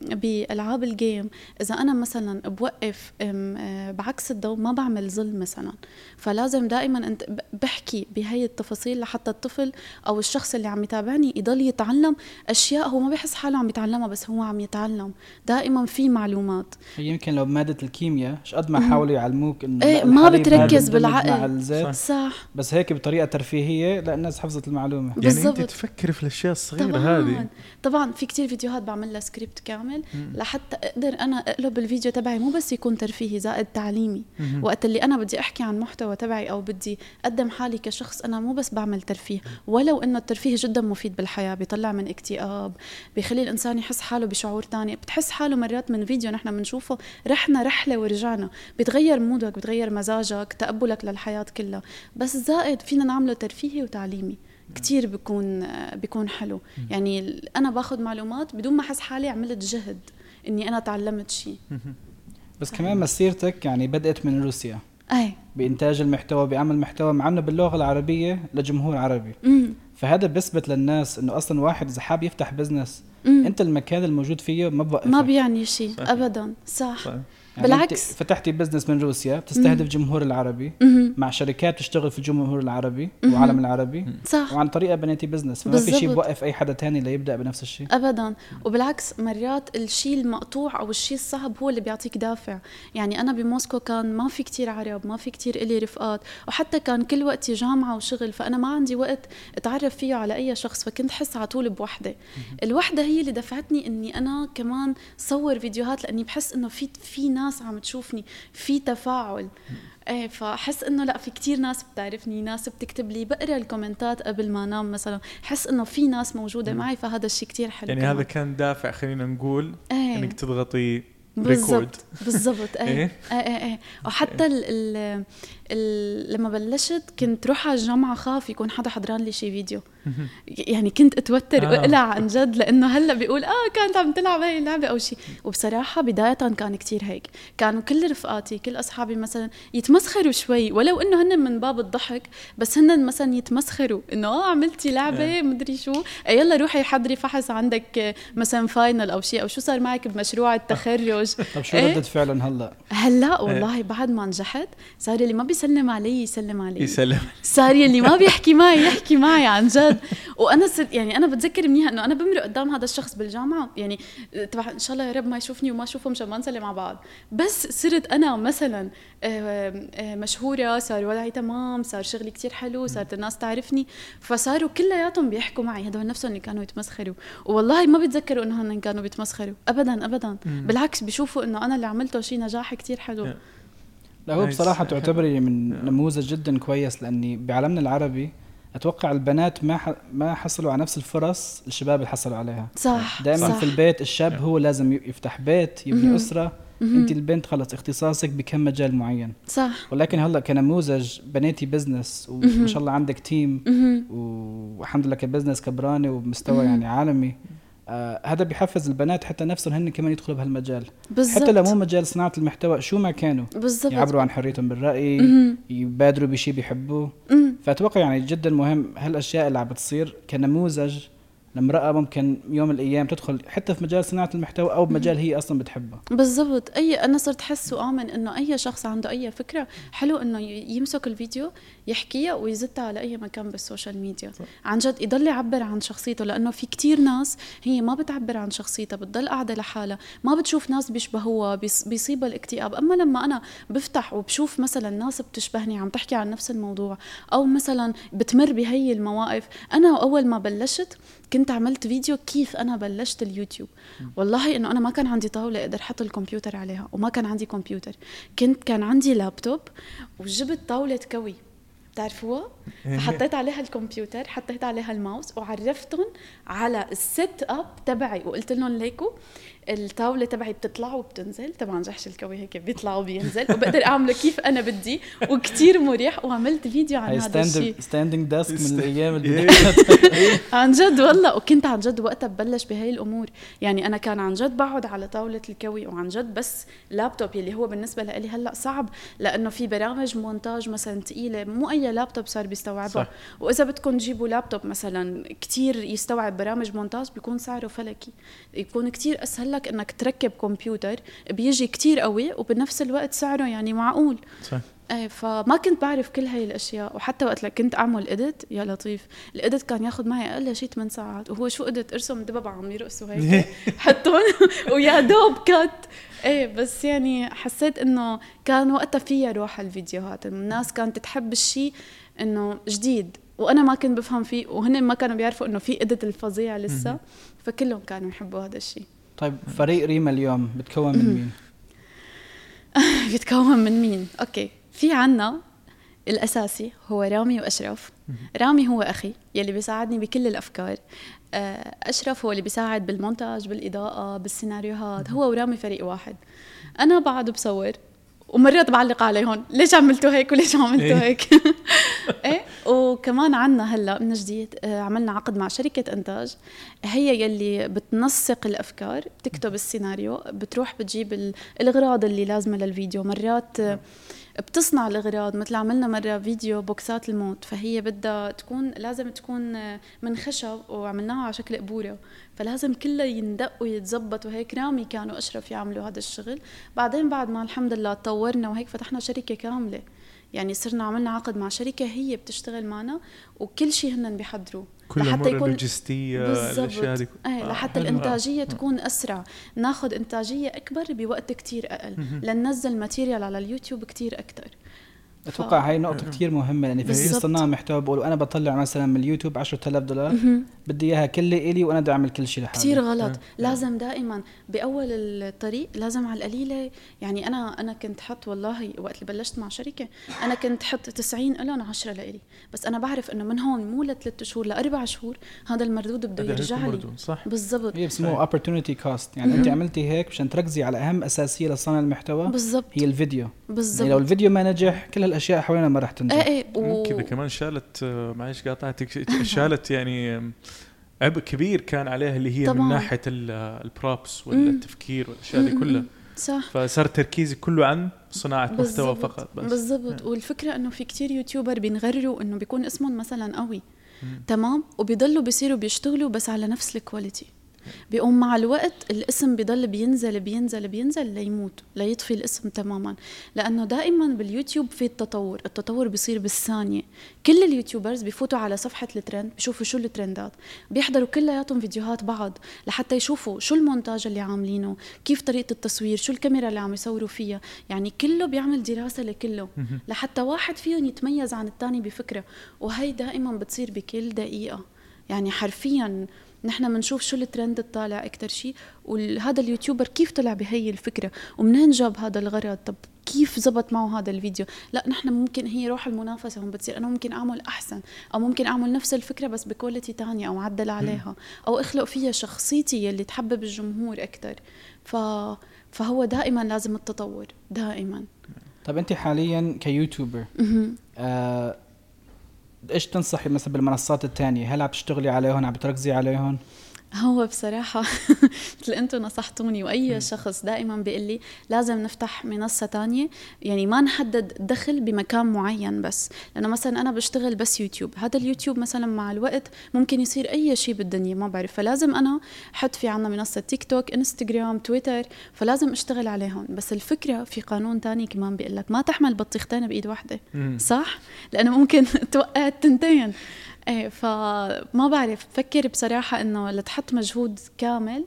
بألعاب ال game إذا أنا مثلا بوقف آه، بعكس الضوء ما بعمل ظل مثلا. فلازم دائما أنت بحكي بهي التفاصيل لحتى الطفل أو الشخص اللي عم يتابعني يضل يتعلم أشياء هو ما بيحس حاله عم يتعلمها بس هو عم يتعلم. دائما في معلومات. يمكن لو بماده الكيمياء إيش قد ما حاولوا يعلموك إنه إيه ما بتركز بالعقل مع الزيت. صح. صح بس هيك بطريقة ترفيهية لا الناس حفظت المعلومة. يعني بالزبط. أنت تفكر في الأشياء الصغيرة طبعاً. هذه. طبعا في كتير فيديوهات بعمل لها سكريبت كامل. مم. لحتى أقدر أنا أقلب الفيديو تبعي مو بس يكون ترفيهي زائد تعليمي. مم. وقت اللي أنا بدي أحكي عن محتوى تبعي أو بدي أقدم حالي كشخص أنا مو بس بعمل ترفيه. ولو إنه الترفيه جدا مفيد بالحياة بيطلع من اكتئاب بيخلي الإنسان يحس حاله بشعور تاني. بتحس حاله مرات من فيديو نحن بنشوفه رحنا رحلة ورجعنا. بتغير مودك بتغير مزاجك تقبلك للحياة كلها. بس زائد فينا نعمله ترفيهي وتعليمي. كتير بيكون بيكون حلو. يعني أنا باخذ معلومات بدون ما أحس حالي عملت جهد إني أنا تعلمت شيء بس كمان مسيرتك يعني بدأت من روسيا. أي. بإنتاج المحتوى بعمل محتوى معنا باللغة العربية لجمهور عربي. مم. فهذا بثبت للناس إنه أصلا واحد إذا حاب يفتح business مم. أنت المكان الموجود فيه ما بوقفك ما بيعني شيء ابدا. صح, صح. يعني بالعكس. فتحتي business من روسيا بتستهدف الجمهور العربي مم. مع شركات تشتغل في الجمهور العربي والعالم العربي. صح. وعن طريقة بنيتي business فما في شيء بوقف أي حدا تاني ليبدا بنفس الشيء. ابدا. وبالعكس مرات الشيء المقطوع أو الشيء الصعب هو اللي بيعطيك دافع. يعني أنا بموسكو كان ما في كتير عرب ما في كتير إلي رفقات وحتى كان كل وقتي جامعة وشغل فأنا ما عندي وقت أتعرف فيه على أي شخص فكنت حس على طول بوحدة. الوحدة هي اللي دفعتني إني أنا كمان صور فيديوهات لأني بحس إنه في في ناس عم تشوفني في تفاعل إيه فحس إنه لأ في كتير ناس بتعرفني ناس بتكتب لي بقرأ الكومنتات قبل ما انام مثلا حس إنه في ناس موجودة. معي فهذا الشيء كتير حلو يعني كمان. هذا كان دافع خلينا نقول إيه. إنك تضغطي بالضبط بالضبط إيه إيه إيه, إيه. وحتى ال ال لما بلشت كنت روح على الجامعة خاف يكون حدا حضران لي شي فيديو. يعني كنت أتوتر آه. واقلع عن جد لأنه هلأ بيقول آه كانت عم تلعب هاي اللعبة أو شيء وبصراحة بداية كان كتير هيك. كانوا كل رفقاتي كل أصحابي مثلا يتمسخروا شوي ولو إنه هن من باب الضحك بس هن مثلا يتمسخروا. إنه آه عملتي لعبة آه. مدري شو. يلا روحي حضري فحص عندك مثلا فاينل أو شيء أو شو صار معك بمشروع التخرج. *laughs* طب شو إيه؟ ردة فعلا هلأ؟ هلأ والله بعد ما نجحت صار اللي ما بيسلم علي يسلم علي. يسلم. صار اللي ما بيحكي معي يحكي معي عن جد. وأنا صرت يعني أنا بتذكر منيح إنه أنا بمرق قدام هذا الشخص بالجامعة. يعني تبع إن شاء الله يا رب ما يشوفني وما اشوفه مشان ما نسلم على بعض. بس صرت أنا مثلا مشهورة صار وضعي تمام صار شغلي كتير حلو صارت الناس تعرفني. فصاروا كلياتهم بيحكوا معي. هدول نفسهم اللي كانوا يتمسخروا. والله ما بيتذكروا إنه هن كانوا بيتمسخروا. ابدا ابدا. بالعكس بيشوفوا إنه أنا اللي عملته شيء نجاح كتير حلو. لا هو بصراحة تعتبري من نموذج جدا كويس لأني بعالمنا العربي أتوقع البنات ما ح... ما حصلوا على نفس الفرص الشباب اللي حصلوا عليها. صح دائما صح. في البيت الشاب هو لازم يفتح بيت يبني أسرة. أنت البنت خلص اختصاصك بكم مجال معين. صح. ولكن هلا كنموذج بنيتي business وما شاء الله عندك team والحمد لله كبزنس كبراني وبمستوى يعني عالمي. آه هذا بيحفز البنات حتى نفسهم هن كمان يدخلوا بهالمجال. بالزبط. حتى لو مو مجال صناعة المحتوى شو ما كانوا. بالزبط. يعبروا عن حريتهم بالرأي يبادروا بشيء بيحبوه. فأتوقع يعني جدا مهم هالأشياء اللي عم بتصير كنموذج لامرأة ممكن يوم من الأيام تدخل حتى في مجال صناعة المحتوى أو بمجال هي أصلا بتحبه. بالضبط. أي أنا صرت أحس وآمن إنه أي شخص عنده أي فكرة حلو إنه يمسك الفيديو يحكيها ويزتها على أي مكان بالسوشيال ميديا. صح. عن جد يضل يعبر عن شخصيته لأنه في كتير ناس هي ما بتعبر عن شخصيتها بتضل قاعدة لحالها. ما بتشوف ناس بيشبهوها بيصيبها الاكتئاب. أما لما أنا بفتح وبشوف مثلا ناس بتشبهني عم تحكي عن نفس الموضوع أو مثلا بتمر بهي المواقف أنا أول ما بلشت كنت عملت فيديو كيف أنا بلشت اليوتيوب. والله إنه أنا ما كان عندي طاولة أقدر أحط الكمبيوتر عليها وما كان عندي كمبيوتر. كنت كان عندي لابتوب وجبت طاولة كوي. بتعرفوها؟ إيه. فحطيت عليها الكمبيوتر حطيت عليها الماوس وعرفتهم على ال setup تبعي. وقلت لهم ليكو الطاولة تبعي بتطلع وبتنزل. طبعا جحش الكوي هيك بيطلع وبينزل. وبقدر أعمله كيف أنا بدي. وكتير مريح. وعملت فيديو عن هذا الشيء standing desk من الأيام *laughs* اللي *laughs* عن جد والله. وكنت عن جد وقتها ببلش بهي الأمور. يعني أنا كان عن جد بقعد على طاولة الكوي وعن جد بس لابتوب يلي هو بالنسبة لي هلأ صعب. لأنه في برامج مونتاج مثلا ثقيله مو أي لابتوب صار بيستوعبها. وإذا بدكم تجيبوا لابتوب مثلا كتير يستوعب برامج مونتاج بيكون سعره فلكي. يكون كتير أسهل. لك إنك تركب كمبيوتر بيجي كتير قوي وبنفس الوقت سعره يعني معقول. صح إيه فما كنت بعرف كل هاي الأشياء وحتى وقت كنت أعمل إديت يا لطيف. ال edit كان ياخذ معي أقل شيء 8 ساعات. وهو شو edit؟ إرسم دبب عم يرقصوا هيك. *laughs* حطهم. ويا دوب cut إيه بس يعني حسيت إنه كان وقتها فيها روح الفيديوهات الناس كانت تحب الشيء إنه جديد. وأنا ما كنت بفهم فيه. وهن ما كانوا بيعرفوا إنه في edit الفظيع لسه. فكلهم كانوا يحبوا هذا الشيء طيب فريق ريما اليوم بتكون من *clears throat* مين؟ *laughs* بيتكون من مين؟ أوكي في عنا الأساسي هو رامي وأشرف. رامي هو أخي يلي بيساعدني بكل الأفكار. آه، أشرف هو اللي بيساعد بالمونتاج بالإضاءة بالسيناريوهات. هو ورامي فريق واحد. أنا بقعد بصور ومرات بعلق عليهم ليش عملتوا هيك وليش *laughs* عملتوا إيه. هيك؟ *laughs* إيه. وكمان عنا هلا من جديد آه، عملنا عقد مع شركة إنتاج. هي يلي بتنسق الأفكار بتكتب السيناريو بتروح بتجيب الأغراض اللي لازمة للفيديو. مرات بتصنع الأغراض مثل عملنا مرة فيديو بوكسات الموت فهي بدها تكون لازم تكون من خشب وعملناها على شكل قبوره فلازم كلها يندق ويتزبط وهيك رامي كانوا أشرف يعملوا هذا الشغل. بعدين بعد ما الحمد لله تطورنا وهيك فتحنا شركة كاملة. يعني صرنا عملنا عقد مع شركة هي بتشتغل معنا وكل شيء هن بيحضروه. كل لحتى يكون اللوجستية الأشياء هذه. إيه لحتى الإنتاجية تكون أسرع. ناخذ إنتاجية أكبر بوقت كتير أقل. لننزل material على اليوتيوب كتير أكثر أتوقع ف... هاي نقطة كثير مهمة لأن في صناع محتوى بيقولوا أنا بطلع مثلا من اليوتيوب 10000 دولار بدي إياها كلها إلي وأنا بدي أعمل كل شيء لحالي. كثير غلط. أه. لازم دائما بأول الطريق لازم على القليلة يعني أنا أنا كنت حط والله وقت اللي بلشت مع شركة أنا كنت حط 90 لهم 10 لإلي. بس أنا بعرف إنه من هون مو لثلاث شهور لأربع شهور هذا المردود بده يرجع لي. صح. بالضبط. هي بسموه opportunity cost يعني أنت عملتي هيك مشان تركزي على أهم أساسية لصانع المحتوى بالضبط. هي الفيديو. بالضبط يعني لو الفيديو ما نجح كل الأشياء حوالينا ما راح تنجح إيه و... كذا كمان شالت آه، معلش قاطعتك شالت يعني عبء كبير كان عليها اللي هي طبعا. من ناحيه ال props والتفكير والأشياء دي كلها. صح. فصار تركيزي كله عن صناعة محتوى فقط بس. بالضبط. يعني. والفكرة إنه في كتير YouTuber بينغروا إنه بيكون اسمهم مثلا قوي. تمام؟ وبيضلوا بيصيروا بيشتغلوا بس على نفس ال quality بيقوم مع الوقت الاسم بيضل بينزل بينزل بينزل ليموت ليطفي الاسم تماما. لأنه دائما باليوتيوب في التطور التطور بيصير بالثانية. كل ال YouTubers بيفوتوا على صفحة الترند بيشوفوا شو الترندات. بيحضروا كلياتهم فيديوهات بعض لحتى يشوفوا شو المونتاج اللي عاملينه كيف طريقة التصوير شو الكاميرا اللي عم يصوروا فيها. يعني كله بيعمل دراسة لكله لحتى واحد فيهم يتميز عن الثاني بفكرة. وهي دائما بتصير بكل دقيقة. يعني حرفيا نحن بنشوف شو الترند الطالع أكثر شيء وهذا ال YouTuber كيف طلع بهي الفكرة؟ ومنين جاب هذا الغرض؟ طب كيف زبط معه هذا الفيديو؟ لا نحن ممكن هي روح المنافسة هون بتصير أنا ممكن أعمل أحسن أو ممكن أعمل نفس الفكرة بس ب quality تانية أو عدل عليها أو أخلق فيها شخصيتي اللي تحبب الجمهور أكثر ف فهو دائما لازم التطور دائما. طب أنت حاليا ك YouTuber آه إيش تنصحي مثلا بالمنصات الثانية هل عم تشتغلي عليهم عم بتركزي عليهم هو بصراحة *laughs* مثل أنتم نصحتوني وأي شخص دائما بيقول لي لازم نفتح منصة تانية يعني ما نحدد دخل بمكان معين بس. لأنه مثلا أنا بشتغل بس يوتيوب هذا اليوتيوب مثلا مع الوقت ممكن يصير أي شيء بالدنيا ما بعرف. فلازم أنا حط في عنا منصة تيك توك إنستغرام تويتر فلازم أشتغل عليهم. بس الفكرة في قانون تاني كمان بيقول لك ما تحمل بطيختين بإيد واحدة صح؟ لأنه ممكن *laughs* توقع التنتين. إيه فما بعرف بفكر بصراحة إنه لتحط مجهود كامل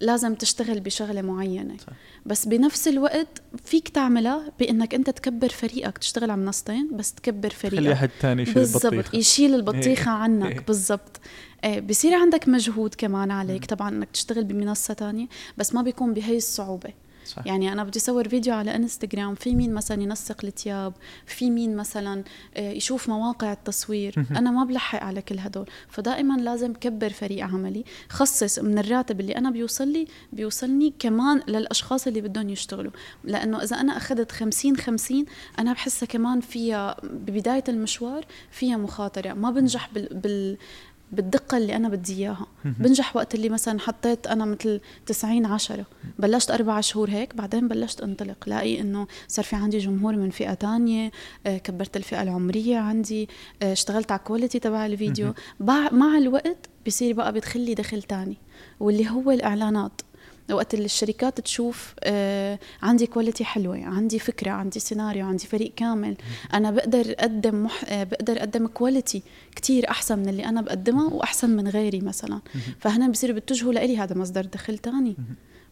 لازم تشتغل بشغلة معينة. صح. بس بنفس الوقت فيك تعملها بإنك أنت تكبر فريقك تشتغل على منصتين بس تكبر فريقك. خلي احد ثاني يشيل بالضبط يشيل البطيخة إيه. عنك إيه. بالضبط. إيه بصير عندك مجهود كمان عليك. طبعا إنك تشتغل بمنصة ثانية بس ما بيكون بهي الصعوبة. صح. يعني أنا بدي اصور فيديو على إنستغرام في مين مثلا ينسق الثياب؟ في مين مثلا آه، يشوف مواقع التصوير؟ أنا ما بلحق على كل هدول. فدائما لازم كبر فريق عملي خصص من الراتب اللي أنا بيوصل لي بيوصلني كمان للأشخاص اللي بدهم يشتغلوا. لأنه إذا أنا أخذت 50 50 أنا بحسها كمان فيها ببداية المشوار فيها مخاطرة. ما بنجح بال, بال بالدقة اللي أنا بدي إياها. بنجح وقت اللي مثلا حطيت أنا مثل 90 10 بلشت أربع شهور هيك بعدين بلشت أنطلق. لاقي إنه صار في عندي جمهور من فئة تانية آه، كبرت الفئة العمرية عندي آه، اشتغلت على ال quality تبع الفيديو. مع الوقت بصير بقى بدخل لي دخل تاني واللي هو الإعلانات. وقت اللي الشركات تشوف آه عندي quality حلوة عندي فكرة عندي سيناريو عندي فريق كامل أنا بقدر أقدم مح... آه بقدر أقدم quality كتير أحسن من اللي أنا بقدمها وأحسن من غيري مثلا. فهنا بصير بيتجهوا لإلي هذا مصدر دخل تاني.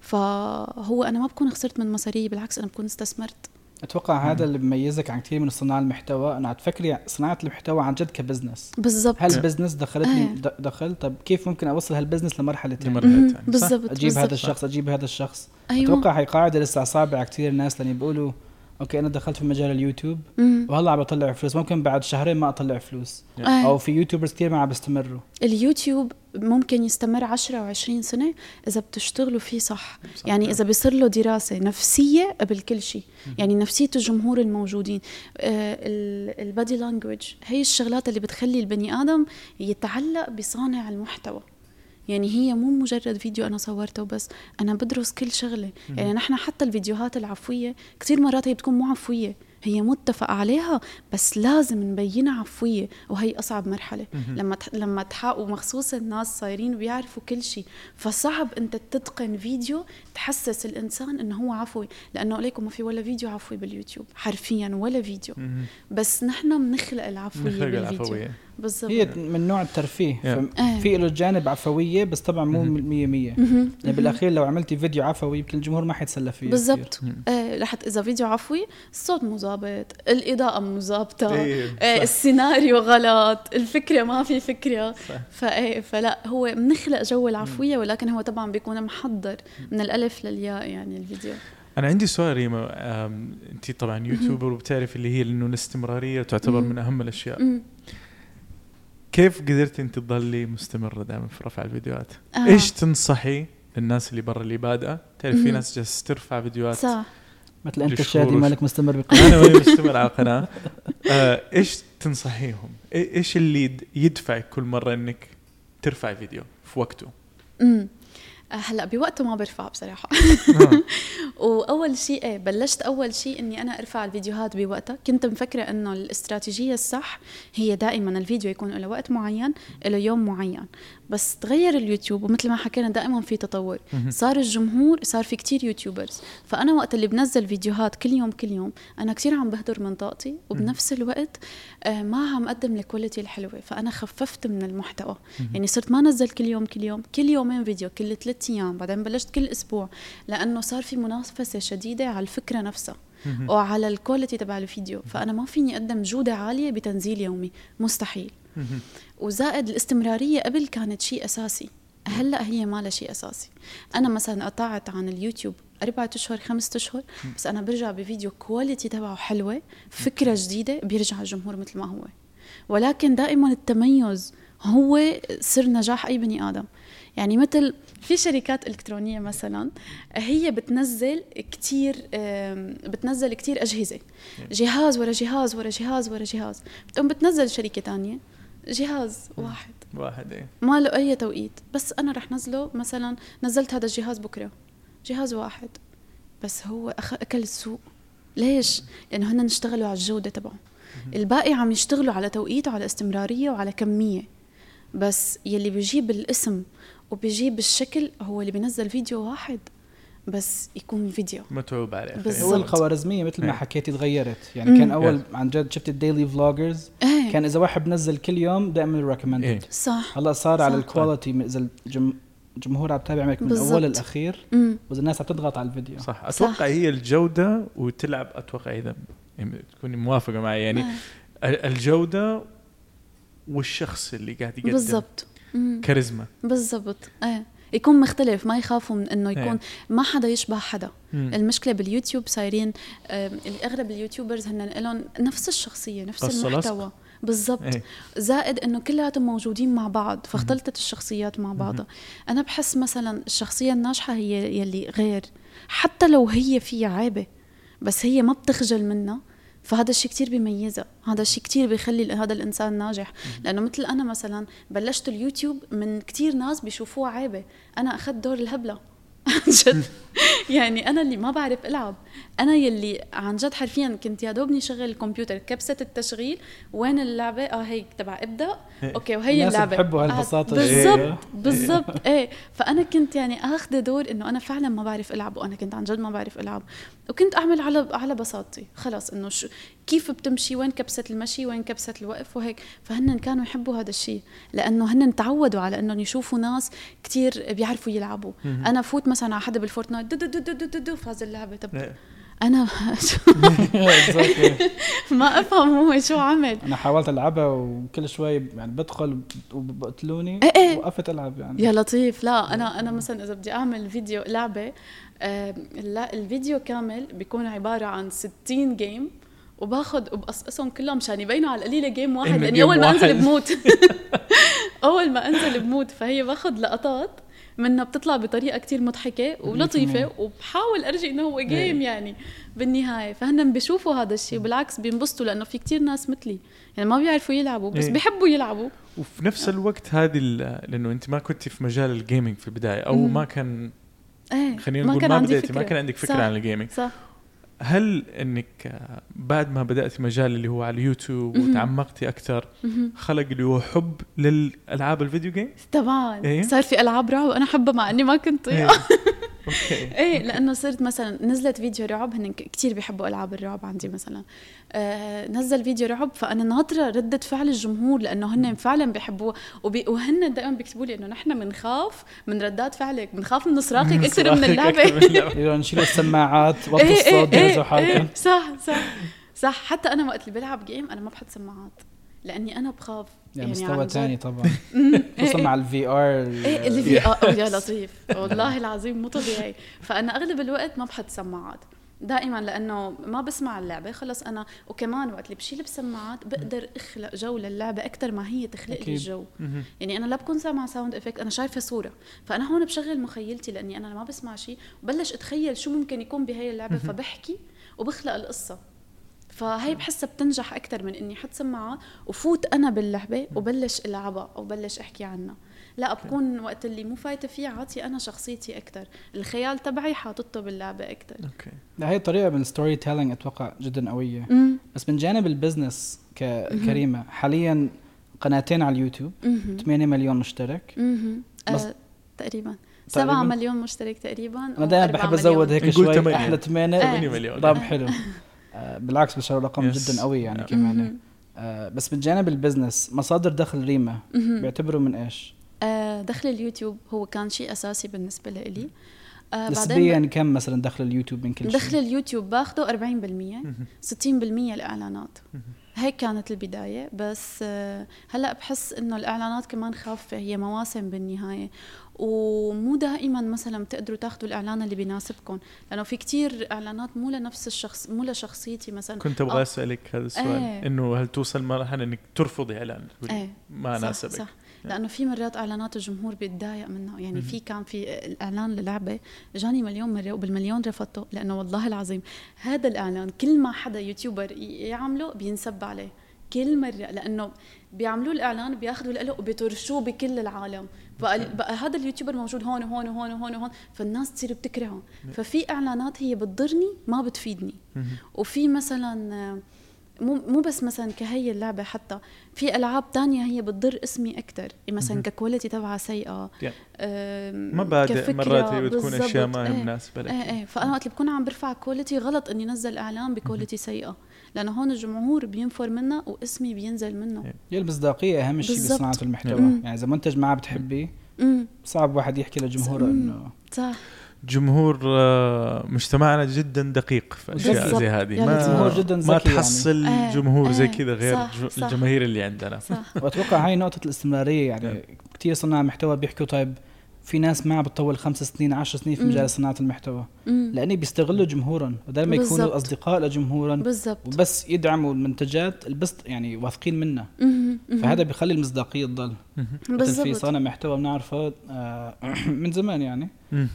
فهو أنا ما بكون خسرت من مصاري بالعكس أنا بكون استثمرت. أتوقع هذا اللي بيميزك عن كثير من صناع المحتوى. انه تفكري صناعة المحتوى عن جد ك business. بالضبط. هل ال business دخلتني آه. دخل طب كيف ممكن أوصل هال business لمرحلة ثانية بالضبط أجيب بالزبط. هذا الشخص أجيب هذا الشخص. أيوة. أتوقع هي قاعدة لسه صعبه على كثير ناس لأن بيقولوا okay أنا دخلت في مجال اليوتيوب. وهلا عم بطلع فلوس. ممكن بعد شهرين ما أطلع فلوس. آه. أو في YouTubers كثير ما عم بيستمروا. اليوتيوب ممكن يستمر 10 و20 سنة إذا بتشتغلوا فيه صح, صح. يعني إذا بيصير له دراسة نفسية قبل كل شيء. يعني نفسية الجمهور الموجودين. آه ال body language هي الشغلات اللي بتخلي البني آدم يتعلق بصانع المحتوى. يعني هي مو مجرد فيديو أنا صورته بس أنا بدرس كل شغلة. يعني نحن حتى الفيديوهات العفوية كثير مرات هي بتكون مو عفوية هي متفق عليها بس لازم نبينها عفوية وهي أصعب مرحلة. لما لما تحققوا مخصوص الناس صايرين بيعرفوا كل شيء فصعب أنت تتقن فيديو تحسس الإنسان إنه هو عفوي. لأنه عليكم ما في ولا فيديو عفوي باليوتيوب حرفيا ولا فيديو. بس نحن بنخلق العفوية بالفيديو. العفوية. بالضبط. هي من نوع الترفيه. Yeah. في له جانب عفوية بس طبعا مو 100 100 يعني بالأخير لو عملتي فيديو عفوي يمكن الجمهور ما حيتسلى فيه بالضبط. آه رح إذا فيديو عفوي الصوت مو ظابط الإضاءة مو ظابطة آه السيناريو غلط الفكرة ما في فكرة. فايه فلا هو بنخلق جو العفوية ولكن هو طبعا بيكون محضر من الألف للياء يعني الفيديو. أنا عندي سؤال ريما انت طبعا يوتيوبر وبتعرفي اللي هي إنه الاستمرارية تعتبر من أهم الأشياء. كيف قدرتي انت تضلي مستمرة دائما في رفع الفيديوهات؟ آه. إيش تنصحي للناس اللي برا اللي بادئة؟ تعرف في ناس جالسة ترفع فيديوهات صح مثل أنت شادي مالك مستمر *laughs* بقناه أنا ماني مستمر على القناة *laughs* آه إيش تنصحيهم؟ إيش اللي يدفعك كل مرة إنك ترفع فيديو في وقته؟ امم هلا بوقته ما برفع بصراحة. آه. *laughs* وأول شيء إيه بلشت أول شيء إني أنا أرفع الفيديوهات بوقتها. كنت مفكرة إنه الاستراتيجية الصح هي دائما الفيديو يكون له وقت معين له يوم معين. بس تغير اليوتيوب ومثل ما حكينا دائما في تطور. صار الجمهور صار في كتير YouTubers. فأنا وقت اللي بنزل فيديوهات كل يوم كل يوم أنا كثير عم بهدر من طاقتي. وبنفس الوقت آه، ما عم أقدم ال quality الحلوة. فأنا خففت من المحتوى. يعني صرت ما نزل كل يوم كل يوم كل يومين فيديو كل ثلاث أيام. بعدين بلشت كل أسبوع. لأنه صار في منافسة شديدة على الفكرة نفسها. وعلى ال quality تبع الفيديو. فأنا ما فيني أقدم جودة عالية بتنزيل يومي. مستحيل. وزائد الاستمرارية قبل كانت شيء أساسي. هلأ هي ما لها شيء أساسي. أنا مثلا قطعت عن اليوتيوب أربعة أشهر خمسة أشهر بس أنا برجع بفيديو quality تبعه حلوة فكرة جديدة بيرجع الجمهور مثل ما هو. ولكن دائما التميز هو سر نجاح أي بني آدم. يعني مثل في شركات إلكترونية مثلا هي بتنزل كتير بتنزل كتير أجهزة. جهاز ورا جهاز ورا جهاز ورا جهاز. بتقوم بتنزل شركة تانية. جهاز واحد. واحد إيه. ما له أي توقيت. بس أنا رح نزله مثلا نزلت هذا الجهاز بكرة. جهاز واحد. بس هو أخ... أكل السوق. ليش؟ لأنه هن اشتغلوا على الجودة تبعه. الباقي عم يشتغلوا على توقيت وعلى استمرارية وعلى كمية. بس يلي بيجيب الاسم وبيجيب الشكل هو اللي بينزل فيديو واحد. بس يكون فيديو. متعوب عليه. هو الخوارزمية مثل ما إيه. حكيتي تغيرت. يعني مم. كان أول عن جد شفت ال daily vloggers إيه. كان إذا واحد بنزل كل يوم دائما recommended إيه. صح. هلا صار صح. على ال quality إذا الجمهور عم تتابع معك من الأول للاخير وإذا الناس عم تضغط على الفيديو. صح. أتوقع صح. هي الجودة وتلعب أتوقع إذا تكوني موافقة معي. يعني. الجودة والشخص اللي قاعد يقدم. بالضبط. كاريزما. بالضبط. إيه. يكون مختلف ما يخافوا من إنه يكون هي. ما حدا يشبه حدا. مم. المشكلة باليوتيوب صايرين اغلب اليوتيوبرز هن لهم نفس الشخصية نفس المحتوى. بالضبط. إيه. زائد إنه كلياتهم موجودين مع بعض فاختلطت الشخصيات مع بعضها. أنا بحس مثلا الشخصية الناجحة هي يلي غير. حتى لو هي فيها عيبة بس هي ما بتخجل منها. فهذا الشيء كتير بيميزها هذا الشيء كتير بيخلي هذا الإنسان ناجح. لأنه مثل أنا مثلا بلشت اليوتيوب من كتير ناس بيشوفوها عيبة. أنا أخذت دور الهبلة. *laughs* جد. يعني أنا اللي ما بعرف ألعب. أنا يلي عن جد حرفيا كنت يا دوبني شغل الكمبيوتر كبسة التشغيل وين اللعبة؟ آه هيك تبع ابدا أوكي وهي اللعبة. بحبوا هالبساطه آه بالضبط بالضبط. إيه. فأنا كنت يعني اخذ دور إنه أنا فعلا ما بعرف ألعب وأنا كنت عن جد ما بعرف ألعب. وكنت أعمل على على بساطتي. خلص إنه شو كيف بتمشي؟ وين كبسة المشي؟ وين كبسة الوقف؟ وهيك. فهن كانوا يحبوا هذا الشيء. لأنه هن تعودوا على إنهم يشوفوا ناس كتير بيعرفوا يلعبوا. أنا فوت مثلا على حدا بالفورتنايت دو دو دو دو دو, دو فاز اللعبة. طب إيه. أنا *laughs* ما أفهم هو شو عمل. أنا حاولت ألعبها وكل شوي يعني بدخل وبقتلوني إيه إيه. وقفت ألعب يعني. يا لطيف. لا أنا أنا مثلا إذا بدي أعمل فيديو لعبة لا الفيديو كامل بيكون عبارة عن 60 game وباخذ وبقصقصهم كلهم مشان يبينوا على القليلة game واحد لأني أول ما أنزل بموت. *laughs* أول ما أنزل بموت فهي باخذ لقطات منها بتطلع بطريقة كتير مضحكة ولطيفه وبحاول أرجي إنه هو game يعني بالنهاية. فهن بيشوفوا هذا الشيء وبالعكس بينبسطوا لأنه في كتير ناس مثلي. يعني ما بيعرفوا يلعبوا بس بيحبوا يلعبوا. وفي نفس الوقت هذه لأنه أنت ما كنت في مجال ال gaming في البداية أو ما كان إيه. خلينا نقول ما, ما بديتي ما كان عندك فكرة عن ال gaming صح. هل إنك بعد ما بدأت مجال اللي هو على اليوتيوب وتعمقتي أكثر خلق اللي هو حب للألعاب ال video game؟ طبعا إيه؟ صار في ألعاب رعب وأنا حبها مع إني ما كنت إيه؟ *laughs* okay إيه لأنه صرت مثلا نزلت فيديو رعب هن كثير بيحبوا ألعاب الرعب عندي مثلا نزل فيديو رعب فأنا ناطرة ردة فعل الجمهور لأنه هن فعلا بيحبوها وبي وهن دائما بيكتبوا لي إنه نحن بنخاف من ردات فعلك بنخاف من صراخك أكثر من اللعبة. *laughs* نشيل السماعات *laughs* وقت إيه، إيه، الصوت جهزوا حالكم. صح صح صح. حتى أنا وقت اللي بلعب game أنا ما بحط سماعات لأني أنا بخاف. يعني, يعني مستوى ثاني طبعا. *laughs* خصوصا مع ال VR إيه ال VR يا لطيف. والله العظيم مو طبيعي. فأنا أغلب الوقت ما بحط سماعات. دائما لأنه ما بسمع اللعبة خلص أنا وكمان وقت اللي بشيل بسماعات بقدر أخلق جو للعبة أكثر ما هي تخلق لي الجو يعني أنا لا بكون سامعة sound effect أنا شايفة صورة. فأنا هون بشغل مخيلتي لأني أنا ما بسمع شيء وبلش أتخيل شو ممكن يكون بهي اللعبة فبحكي وبخلق القصة. فهي بحسها بتنجح أكثر من إني أحط سماعه وفوت أنا باللعبة وبلش ألعبها أو بلش أحكي عنها. لا بكون وقت اللي مو فايتة فيه عاطي أنا شخصيتي أكثر الخيال تبعي حاطته باللعبة أكثر okay. لا هي طريقه من ال storytelling أتوقع جدا قوية. مم. بس من جانب ال business كريما حاليا قناتين على اليوتيوب 8 مليون مشترك. آه تقريبا. 7 مليون مشترك تقريبا أنا دائما بحب أزود هيك شوي. أحلى 8 8 مليون. رقم حلو. آه بالعكس بس رقم جدا قوي يعني كمان. آه بس من جانب ال business مصادر دخل ريما بيعتبروا من إيش؟ آه دخل اليوتيوب هو كان شيء أساسي بالنسبة لي آه نسبيا كم مثلا دخل اليوتيوب من كل شيء؟ دخل اليوتيوب باخده 40% 60% الإعلانات. هيك كانت البداية بس آه، هلأ بحس إنه الإعلانات كمان خافة هي مواسم بالنهاية. ومو دائما مثلا بتقدروا تاخذوا الإعلان اللي بيناسبكم لأنه في كتير إعلانات مو لنفس الشخص مو لشخصيتي مثلا. كنت أبغى أسألك هذا السؤال إيه. إنه هل توصل مرحلة إنك ترفضي إعلان؟ إيه ما ناسبك. صح, صح. لأنه في مرات إعلانات الجمهور بيتضايق منها. يعني في كان في الاعلان للعبة جاني مليون مرة وبالمليون رفضته لأنه والله العظيم هذا الإعلان كل ما حدا يوتيوبر يعمله بينسب عليه كل مرة لأنه بيعملوا الإعلان بياخذوا له وبيطرشوه بكل العالم. بقى, بقى هذا اليوتيوبر موجود هون وهون وهون وهون وهون فالناس تصير بتكرهه. ففي إعلانات هي بتضرني ما بتفيدني. وفي مثلا مو مو بس مثلا كهي اللعبة حتى في ألعاب تانية هي بتضر اسمي أكثر مثلا ك quality تبعها سيئة. مبادئ مرات هي بتكون أشياء ما هي مناسبه لك إيه إيه. فأنا وقت بكون عم برفع quality غلط إني نزل إعلان ب quality سيئة. لأنه هون الجمهور بينفر منها واسمي بينزل منه. إيه. هي المصداقيه أهم شيء بصناعة المحتوى. يعني إذا منتج ما بتحبي صعب واحد يحكي لجمهوره إنه صح. جمهور آه، مجتمعنا جدا دقيق في أشياء. زي هذه. يعني ما جدا ما تحصل يعني. جمهور زي كذا غير صح صح. الجماهير اللي عندنا. صح. وأتوقع هاي نقطة الاستمرارية يعني نعم. كثير صناع محتوى بيحكوا طيب في ناس ما بتطول خمس سنين عشر سنين في مجال صناعة المحتوى. لأني بيستغلوا جمهورهم بدل ما يكونوا اصدقاء لجمهورهم. بالضبط. وبس يدعموا المنتجات بس يعني واثقين منها. فهذا بيخلي المصداقية تضل. بالضبط في صانع محتوى بنعرفه آه *clears throat* من زمان يعني.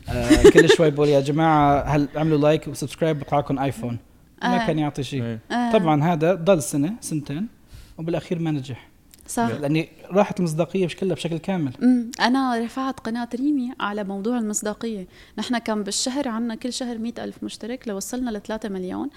آه كل شوي بقول يا جماعة هل عملوا like و subscribe بيطلع لكم ايفون ما آه. كان يعطي شيء. آه. طبعا هذا ضل سنة سنتين وبالأخير ما نجح. صح. لأني راحت المصداقية كلها بشكل كامل. امم أنا رفعت قناة ريمي على موضوع المصداقية. نحن كان بالشهر عنا كل شهر مئة ألف مشترك لو وصلنا ل 3 مليون.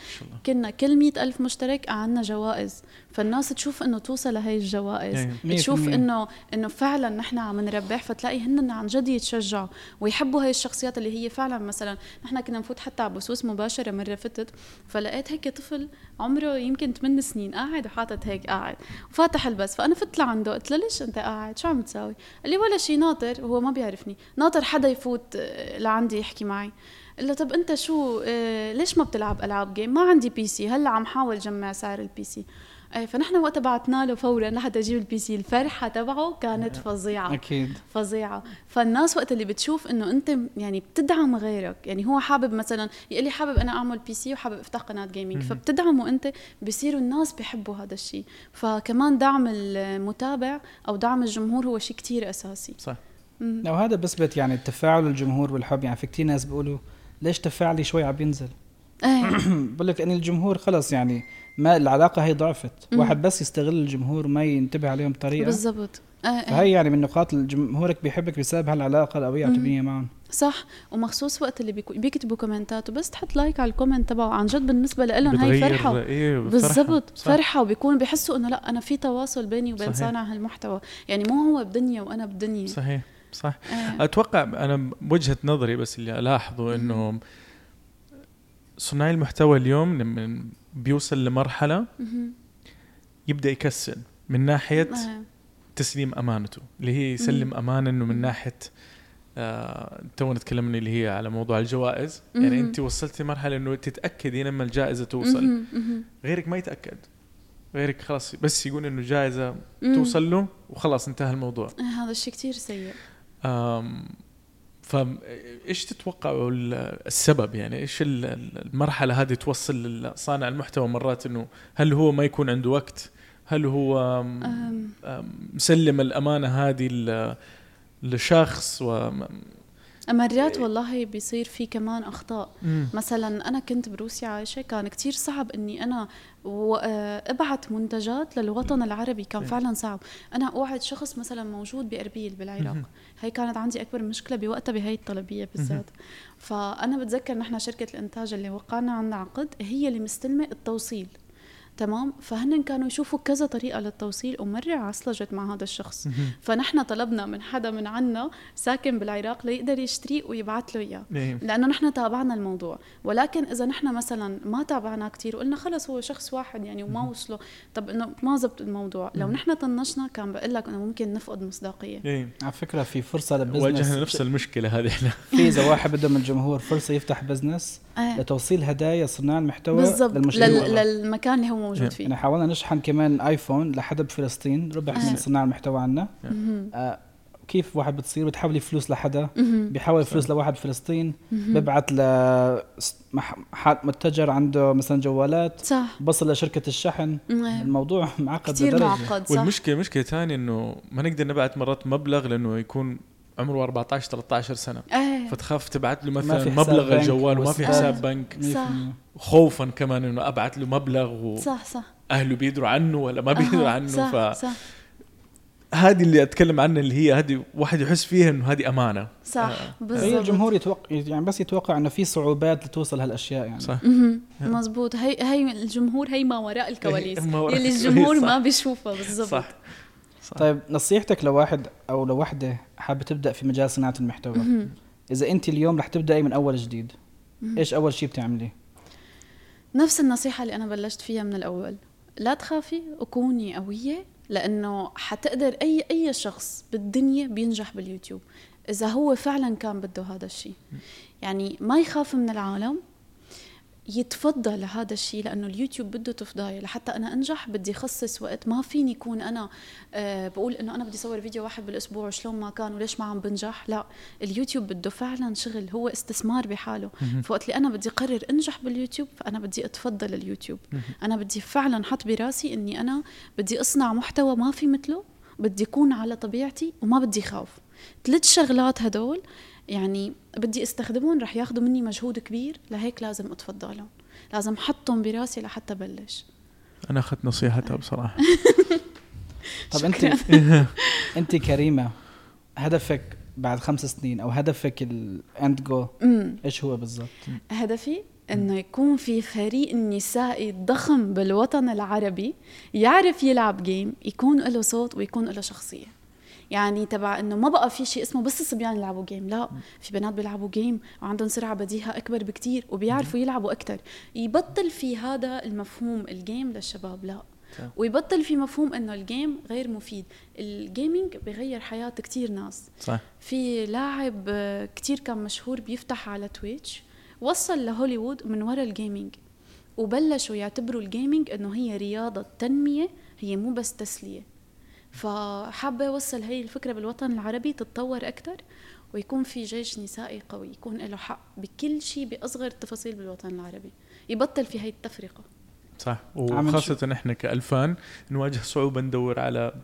كنا كل مئة ألف مشترك عنا جوائز. فالناس تشوف إنه توصل لهي الجوائز. يعني تشوف انه إنه فعلا نحن عم نربح فتلاقي هن عن جد يتشجعوا ويحبوا هاي الشخصيات اللي هي فعلا مثلا نحن كنا نفوت حتى على بثوث مباشرة مره فتت فلقيت هيك طفل عمره يمكن 8 سنين قاعد وحاطط هيك قاعد. وفاتح البث. فأنا فت لعنده قلت له ليش انت قاعد؟ شو عم تساوي قال لي ولا شيء ناطر. وهو ما بيعرفني. ناطر حدا يفوت آه، لعندي يحكي معي. قال له طب انت شو آه ليش ما بتلعب ألعاب game ما عندي PC هلا عم حاول جمع سعر ال PC إيه فنحن وقتها بعثنا له فورا لحتى يجيب ال PC الفرحة تبعه كانت فظيعة. أكيد. فظيعة. فالناس وقت اللي بتشوف إنه أنت يعني بتدعم غيرك يعني هو حابب مثلا يقول لي حابب أنا أعمل PC وحابب أفتح قناة gaming فبتدعمه أنت بصيروا الناس بيحبوا هذا الشيء. فكمان دعم المتابع أو دعم الجمهور هو شيء كتير أساسي. صح. وهذا بثبت يعني التفاعل الجمهور والحب يعني في كتير ناس بيقولوا ليش تفاعلي شوي عم بينزل إيه. *clears throat* بقول لك ان الجمهور خلص يعني ما العلاقة هي ضعفت. مم. واحد بس يستغل الجمهور ما ينتبه عليهم بطريقه بالضبط. آه آه. فهي يعني من نقاط جمهورك بيحبك بسبب هالعلاقة القوية العاطفيه معهم. صح. ومخصوص وقت اللي بيكتبوا comment ات وبس تحط like على ال comment تبعه. عن جد بالنسبة لهم هي فرحة. إيه بالضبط. فرحة. وبيكون بيحسوا إنه لا أنا في تواصل بيني وبين صحيح. صانع هالمحتوى. يعني مو هو بدنيا وأنا بدنيا. صحيح. صح. آه. أتوقع أنا بوجهه نظري بس اللي ألاحظه إنه صناعي المحتوى اليوم لما بيوصل لمرحلة يبدأ يكسل من ناحية تسليم أمانته اللي هي يسلم أمانة إنه من ناحية آه تونا تكلمنا اللي هي على موضوع الجوائز. يعني أنت وصلتي مرحلة إنه تتأكدي لما الجائزة توصل. غيرك ما يتأكد. غيرك خلاص بس يقول إنه جائزه توصل له وخلاص انتهى الموضوع. هذا الشيء كثير سيء. فايش تتوقعوا السبب يعني؟ إيش المرحلة هذه توصل لصانع المحتوى مرات إنه هل هو ما يكون عنده وقت؟ هل هو مسلم الأمانة هذه لشخص و مرات والله بيصير في كمان أخطاء. مم. مثلا أنا كنت بروسيا عايشة كان كتير صعب إني أنا آه، أبعت منتجات للوطن العربي كان فعلا صعب. أنا أوعد شخص مثلا موجود بأربيل بالعراق. هي كانت عندي أكبر مشكلة بوقتها بهي الطلبية بالذات. فأنا بتذكر نحن شركة الإنتاج اللي وقعنا عندنا عقد هي اللي مستلمة التوصيل. تمام؟ فهن كانوا يشوفوا كذا طريقة للتوصيل ومرة عصلجت مع هذا الشخص. فنحن طلبنا من حدا من عنا ساكن بالعراق ليقدر يشتريه ويبعث له إياه. لأنه نحن تابعنا الموضوع. ولكن إذا نحن مثلا ما تابعناه كثير وقلنا خلص هو شخص واحد يعني وما وصله طب إنه ما زبط الموضوع. لو نحن طنشنا كان بقول لك إنه ممكن نفقد مصداقية. نعم. على فكرة في فرصة ل business. واجهنا نفس المشكلة هذه. في اذا واحد بده من الجمهور فرصة يفتح business. آه. لتوصيل هدايا صناع المحتوى بالضبط. للمكان اللي هو موجود فيه. يعني حاولنا نشحن كمان ايفون لحدا بفلسطين ربح من صناع المحتوى عنا آه كيف واحد بتصير؟ بتحولي فلوس لحدا. بيحول فلوس لواحد بفلسطين ببعث ل متجر عنده مثلا جوالات. صح. بصل لشركة الشحن. الموضوع معقد كثير معقد صح. والمشكلة مشكلة ثانية إنه ما نقدر نبعث مرات مبلغ لأنه يكون عمره 14 13 سنة. أيه. فتخاف تبعت له مثلا مبلغ الجوال وما في حساب بنك. صح. خوفا كمان إنه أبعت له مبلغ و صح صح. أهله بيدروا عنه ولا ما بيدروا عنه صح ف صح. هذه اللي أتكلم عنها اللي هي هذه واحد يحس فيها إنه هذه أمانة. صح آه. بالضبط. هي الجمهور يتوقع يعني بس يتوقع إنه في صعوبات لتوصل هالأشياء يعني. صح. مزبوط هي هي الجمهور هي ما وراء الكواليس. اللي الجمهور ما بيشوفها بالضبط. صح. صح. طيب نصيحتك لواحد أو لوحدة حابة تبدأ في مجال صناعة المحتوى إذا أنت اليوم رح تبدأي من أول جديد إيش أول شيء بتعمليه نفس النصيحة اللي أنا بلشت فيها من الأول لا تخافي وكوني قوية لأنه حتقدر أي أي شخص بالدنيا بينجح باليوتيوب إذا هو فعلا كان بده هذا الشيء يعني ما يخاف من العالم يتفضى لهذا الشيء لأنه اليوتيوب بده تفضايه لحتى أنا أنجح بدي اخصص وقت. ما فيني يكون أنا أه بقول إنه أنا بدي اصور فيديو واحد بالأسبوع شلون ما كان وليش ما عم بنجح؟ لا اليوتيوب بده فعلا شغل هو استثمار بحاله. فوقت اللي أنا بدي قرر أنجح باليوتيوب فأنا بدي أتفضل اليوتيوب. أنا بدي فعلا حط براسي إني أنا بدي أصنع محتوى ما في مثله بدي اكون على طبيعتي وما بدي خاف ثلاث شغلات هدول يعني بدي استخدمهم رح ياخذوا مني مجهود كبير لهيك لازم أتفضلهم. لازم احطهم براسي لحتى بلش. أنا أخذت نصيحتها بصراحة. *laughs* طب أنت *laughs* أنت كريمة هدفك بعد خمس سنين أو هدفك ال end goal إيش هو بالضبط؟ هدفي إنه يكون في فريق نسائي ضخم بالوطن العربي يعرف يلعب game يكون له صوت ويكون له شخصية. يعني تبع إنه ما بقى في شيء اسمه بس الصبيان يلعبوا game لا في بنات بيلعبوا game وعندهم سرعة بديهة أكبر بكتير وبيعرفوا يلعبوا أكثر يبطل في هذا المفهوم ال game للشباب لا. ويبطل في مفهوم إنه ال game غير مفيد. ال gaming بغير حياة كتير ناس. صح. في لاعب كتير كان مشهور بيفتح على تويتش وصل لهوليوود من وراء ال gaming وبلشوا يعتبروا ال gaming إنه هي رياضة تنمية هي مو بس تسلية. فحابة أوصل هي الفكرة بالوطن العربي تتطور أكثر ويكون في جيش نسائي قوي يكون له حق بكل شيء بأصغر التفاصيل بالوطن العربي يبطل في هي التفرقة. صح. وخاصة نحن كألفان نواجه صعوبة ندور على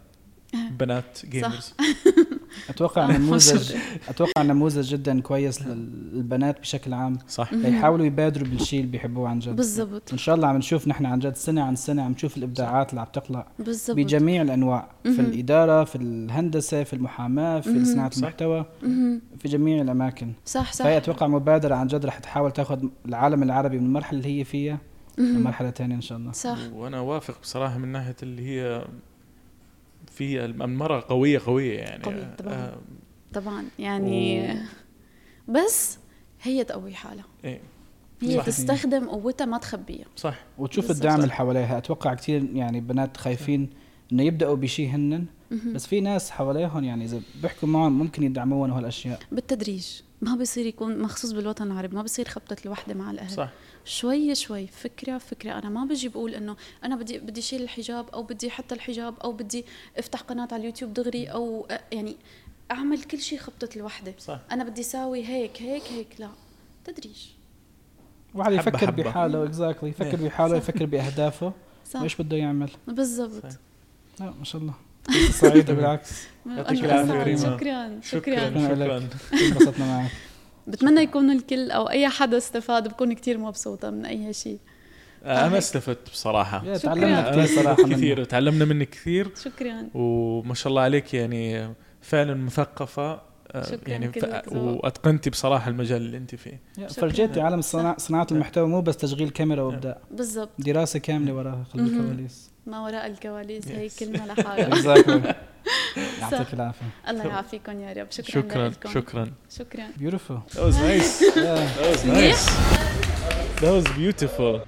*laughs* بنات جيمرز *laughs* أتوقع نموذج أتوقع نموذج جدا كويس للبنات بشكل عام. صح. يحاولوا يبادروا بالشيء اللي بيحبوه عن جد. بالضبط. إن شاء الله عم نشوف نحن عن جد سنة عن سنة عم نشوف الإبداعات اللي عم تطلع بالضبط. بجميع الأنواع. في الإدارة في الهندسة في المحاماة في صناعة المحتوى في جميع الأماكن. صح صح. فهي أتوقع مبادرة عن جد رح تحاول تاخذ العالم العربي من المرحلة اللي هي فيها لمرحلة ثانية إن شاء الله. صح. وأنا وافق بصراحة من ناحية اللي هي في المرأة قوية قوية يعني. قوية طبعا. آه طبعا يعني و... بس هي تقوي حالها. إيه هي صح. تستخدم قوتها ما تخبيها. صح. وتشوف الدعم اللي حواليها. أتوقع كثير يعني بنات خايفين إنه يبدأوا بشيء هنن. بس في ناس حواليهم يعني إذا بيحكوا معهم ممكن يدعموهم وهالاشياء بالتدريج. ما بصير يكون مخصوص بالوطن العربي ما بصير خبطة الوحدة مع الأهل. صح. شوي شوي فكرة فكرة. أنا ما بجي بقول إنه أنا بدي بدي شيل الحجاب أو بدي حتى الحجاب أو بدي أفتح قناة على اليوتيوب دغري أو يعني أعمل كل شيء خبطة الوحدة. صح. أنا بدي أساوي هيك هيك هيك. لا تدريج واحد يفكر بحاله exactly يفكر إيه. بحاله يفكر بأهدافه. وايش بده يعمل؟ بالضبط. لا ما شاء الله. سعيدة بالعكس. يعطيك العافية شكرا شكرا. شكرا انبسطنا معك. بتمنى يكون الكل أو أي حدا استفاد بكون كتير مبسوطة من أي شيء. آه، أنا استفدت بصراحة. تعلمنا كثير صراحة كثير وتعلمنا منك كثير. شكرا. وما شاء الله عليك يعني فعلا مثقفة. آه، يعني وأتقنتي بصراحة المجال اللي أنت فيه. فرجيتي عالم صناعة المحتوى مو بس تشغيل كاميرا وإبداع. بالضبط. دراسة كاملة وراها خلف الكواليس ما وراء الكواليس هي كلمة لحالها. *laughs* *laughs* يعطيك العافية. الله يعافيكم يا رب. شكرا شكرا لكم. شكرا. شكرا. Beautiful. That was nice. Yeah. that was nice. That was beautiful.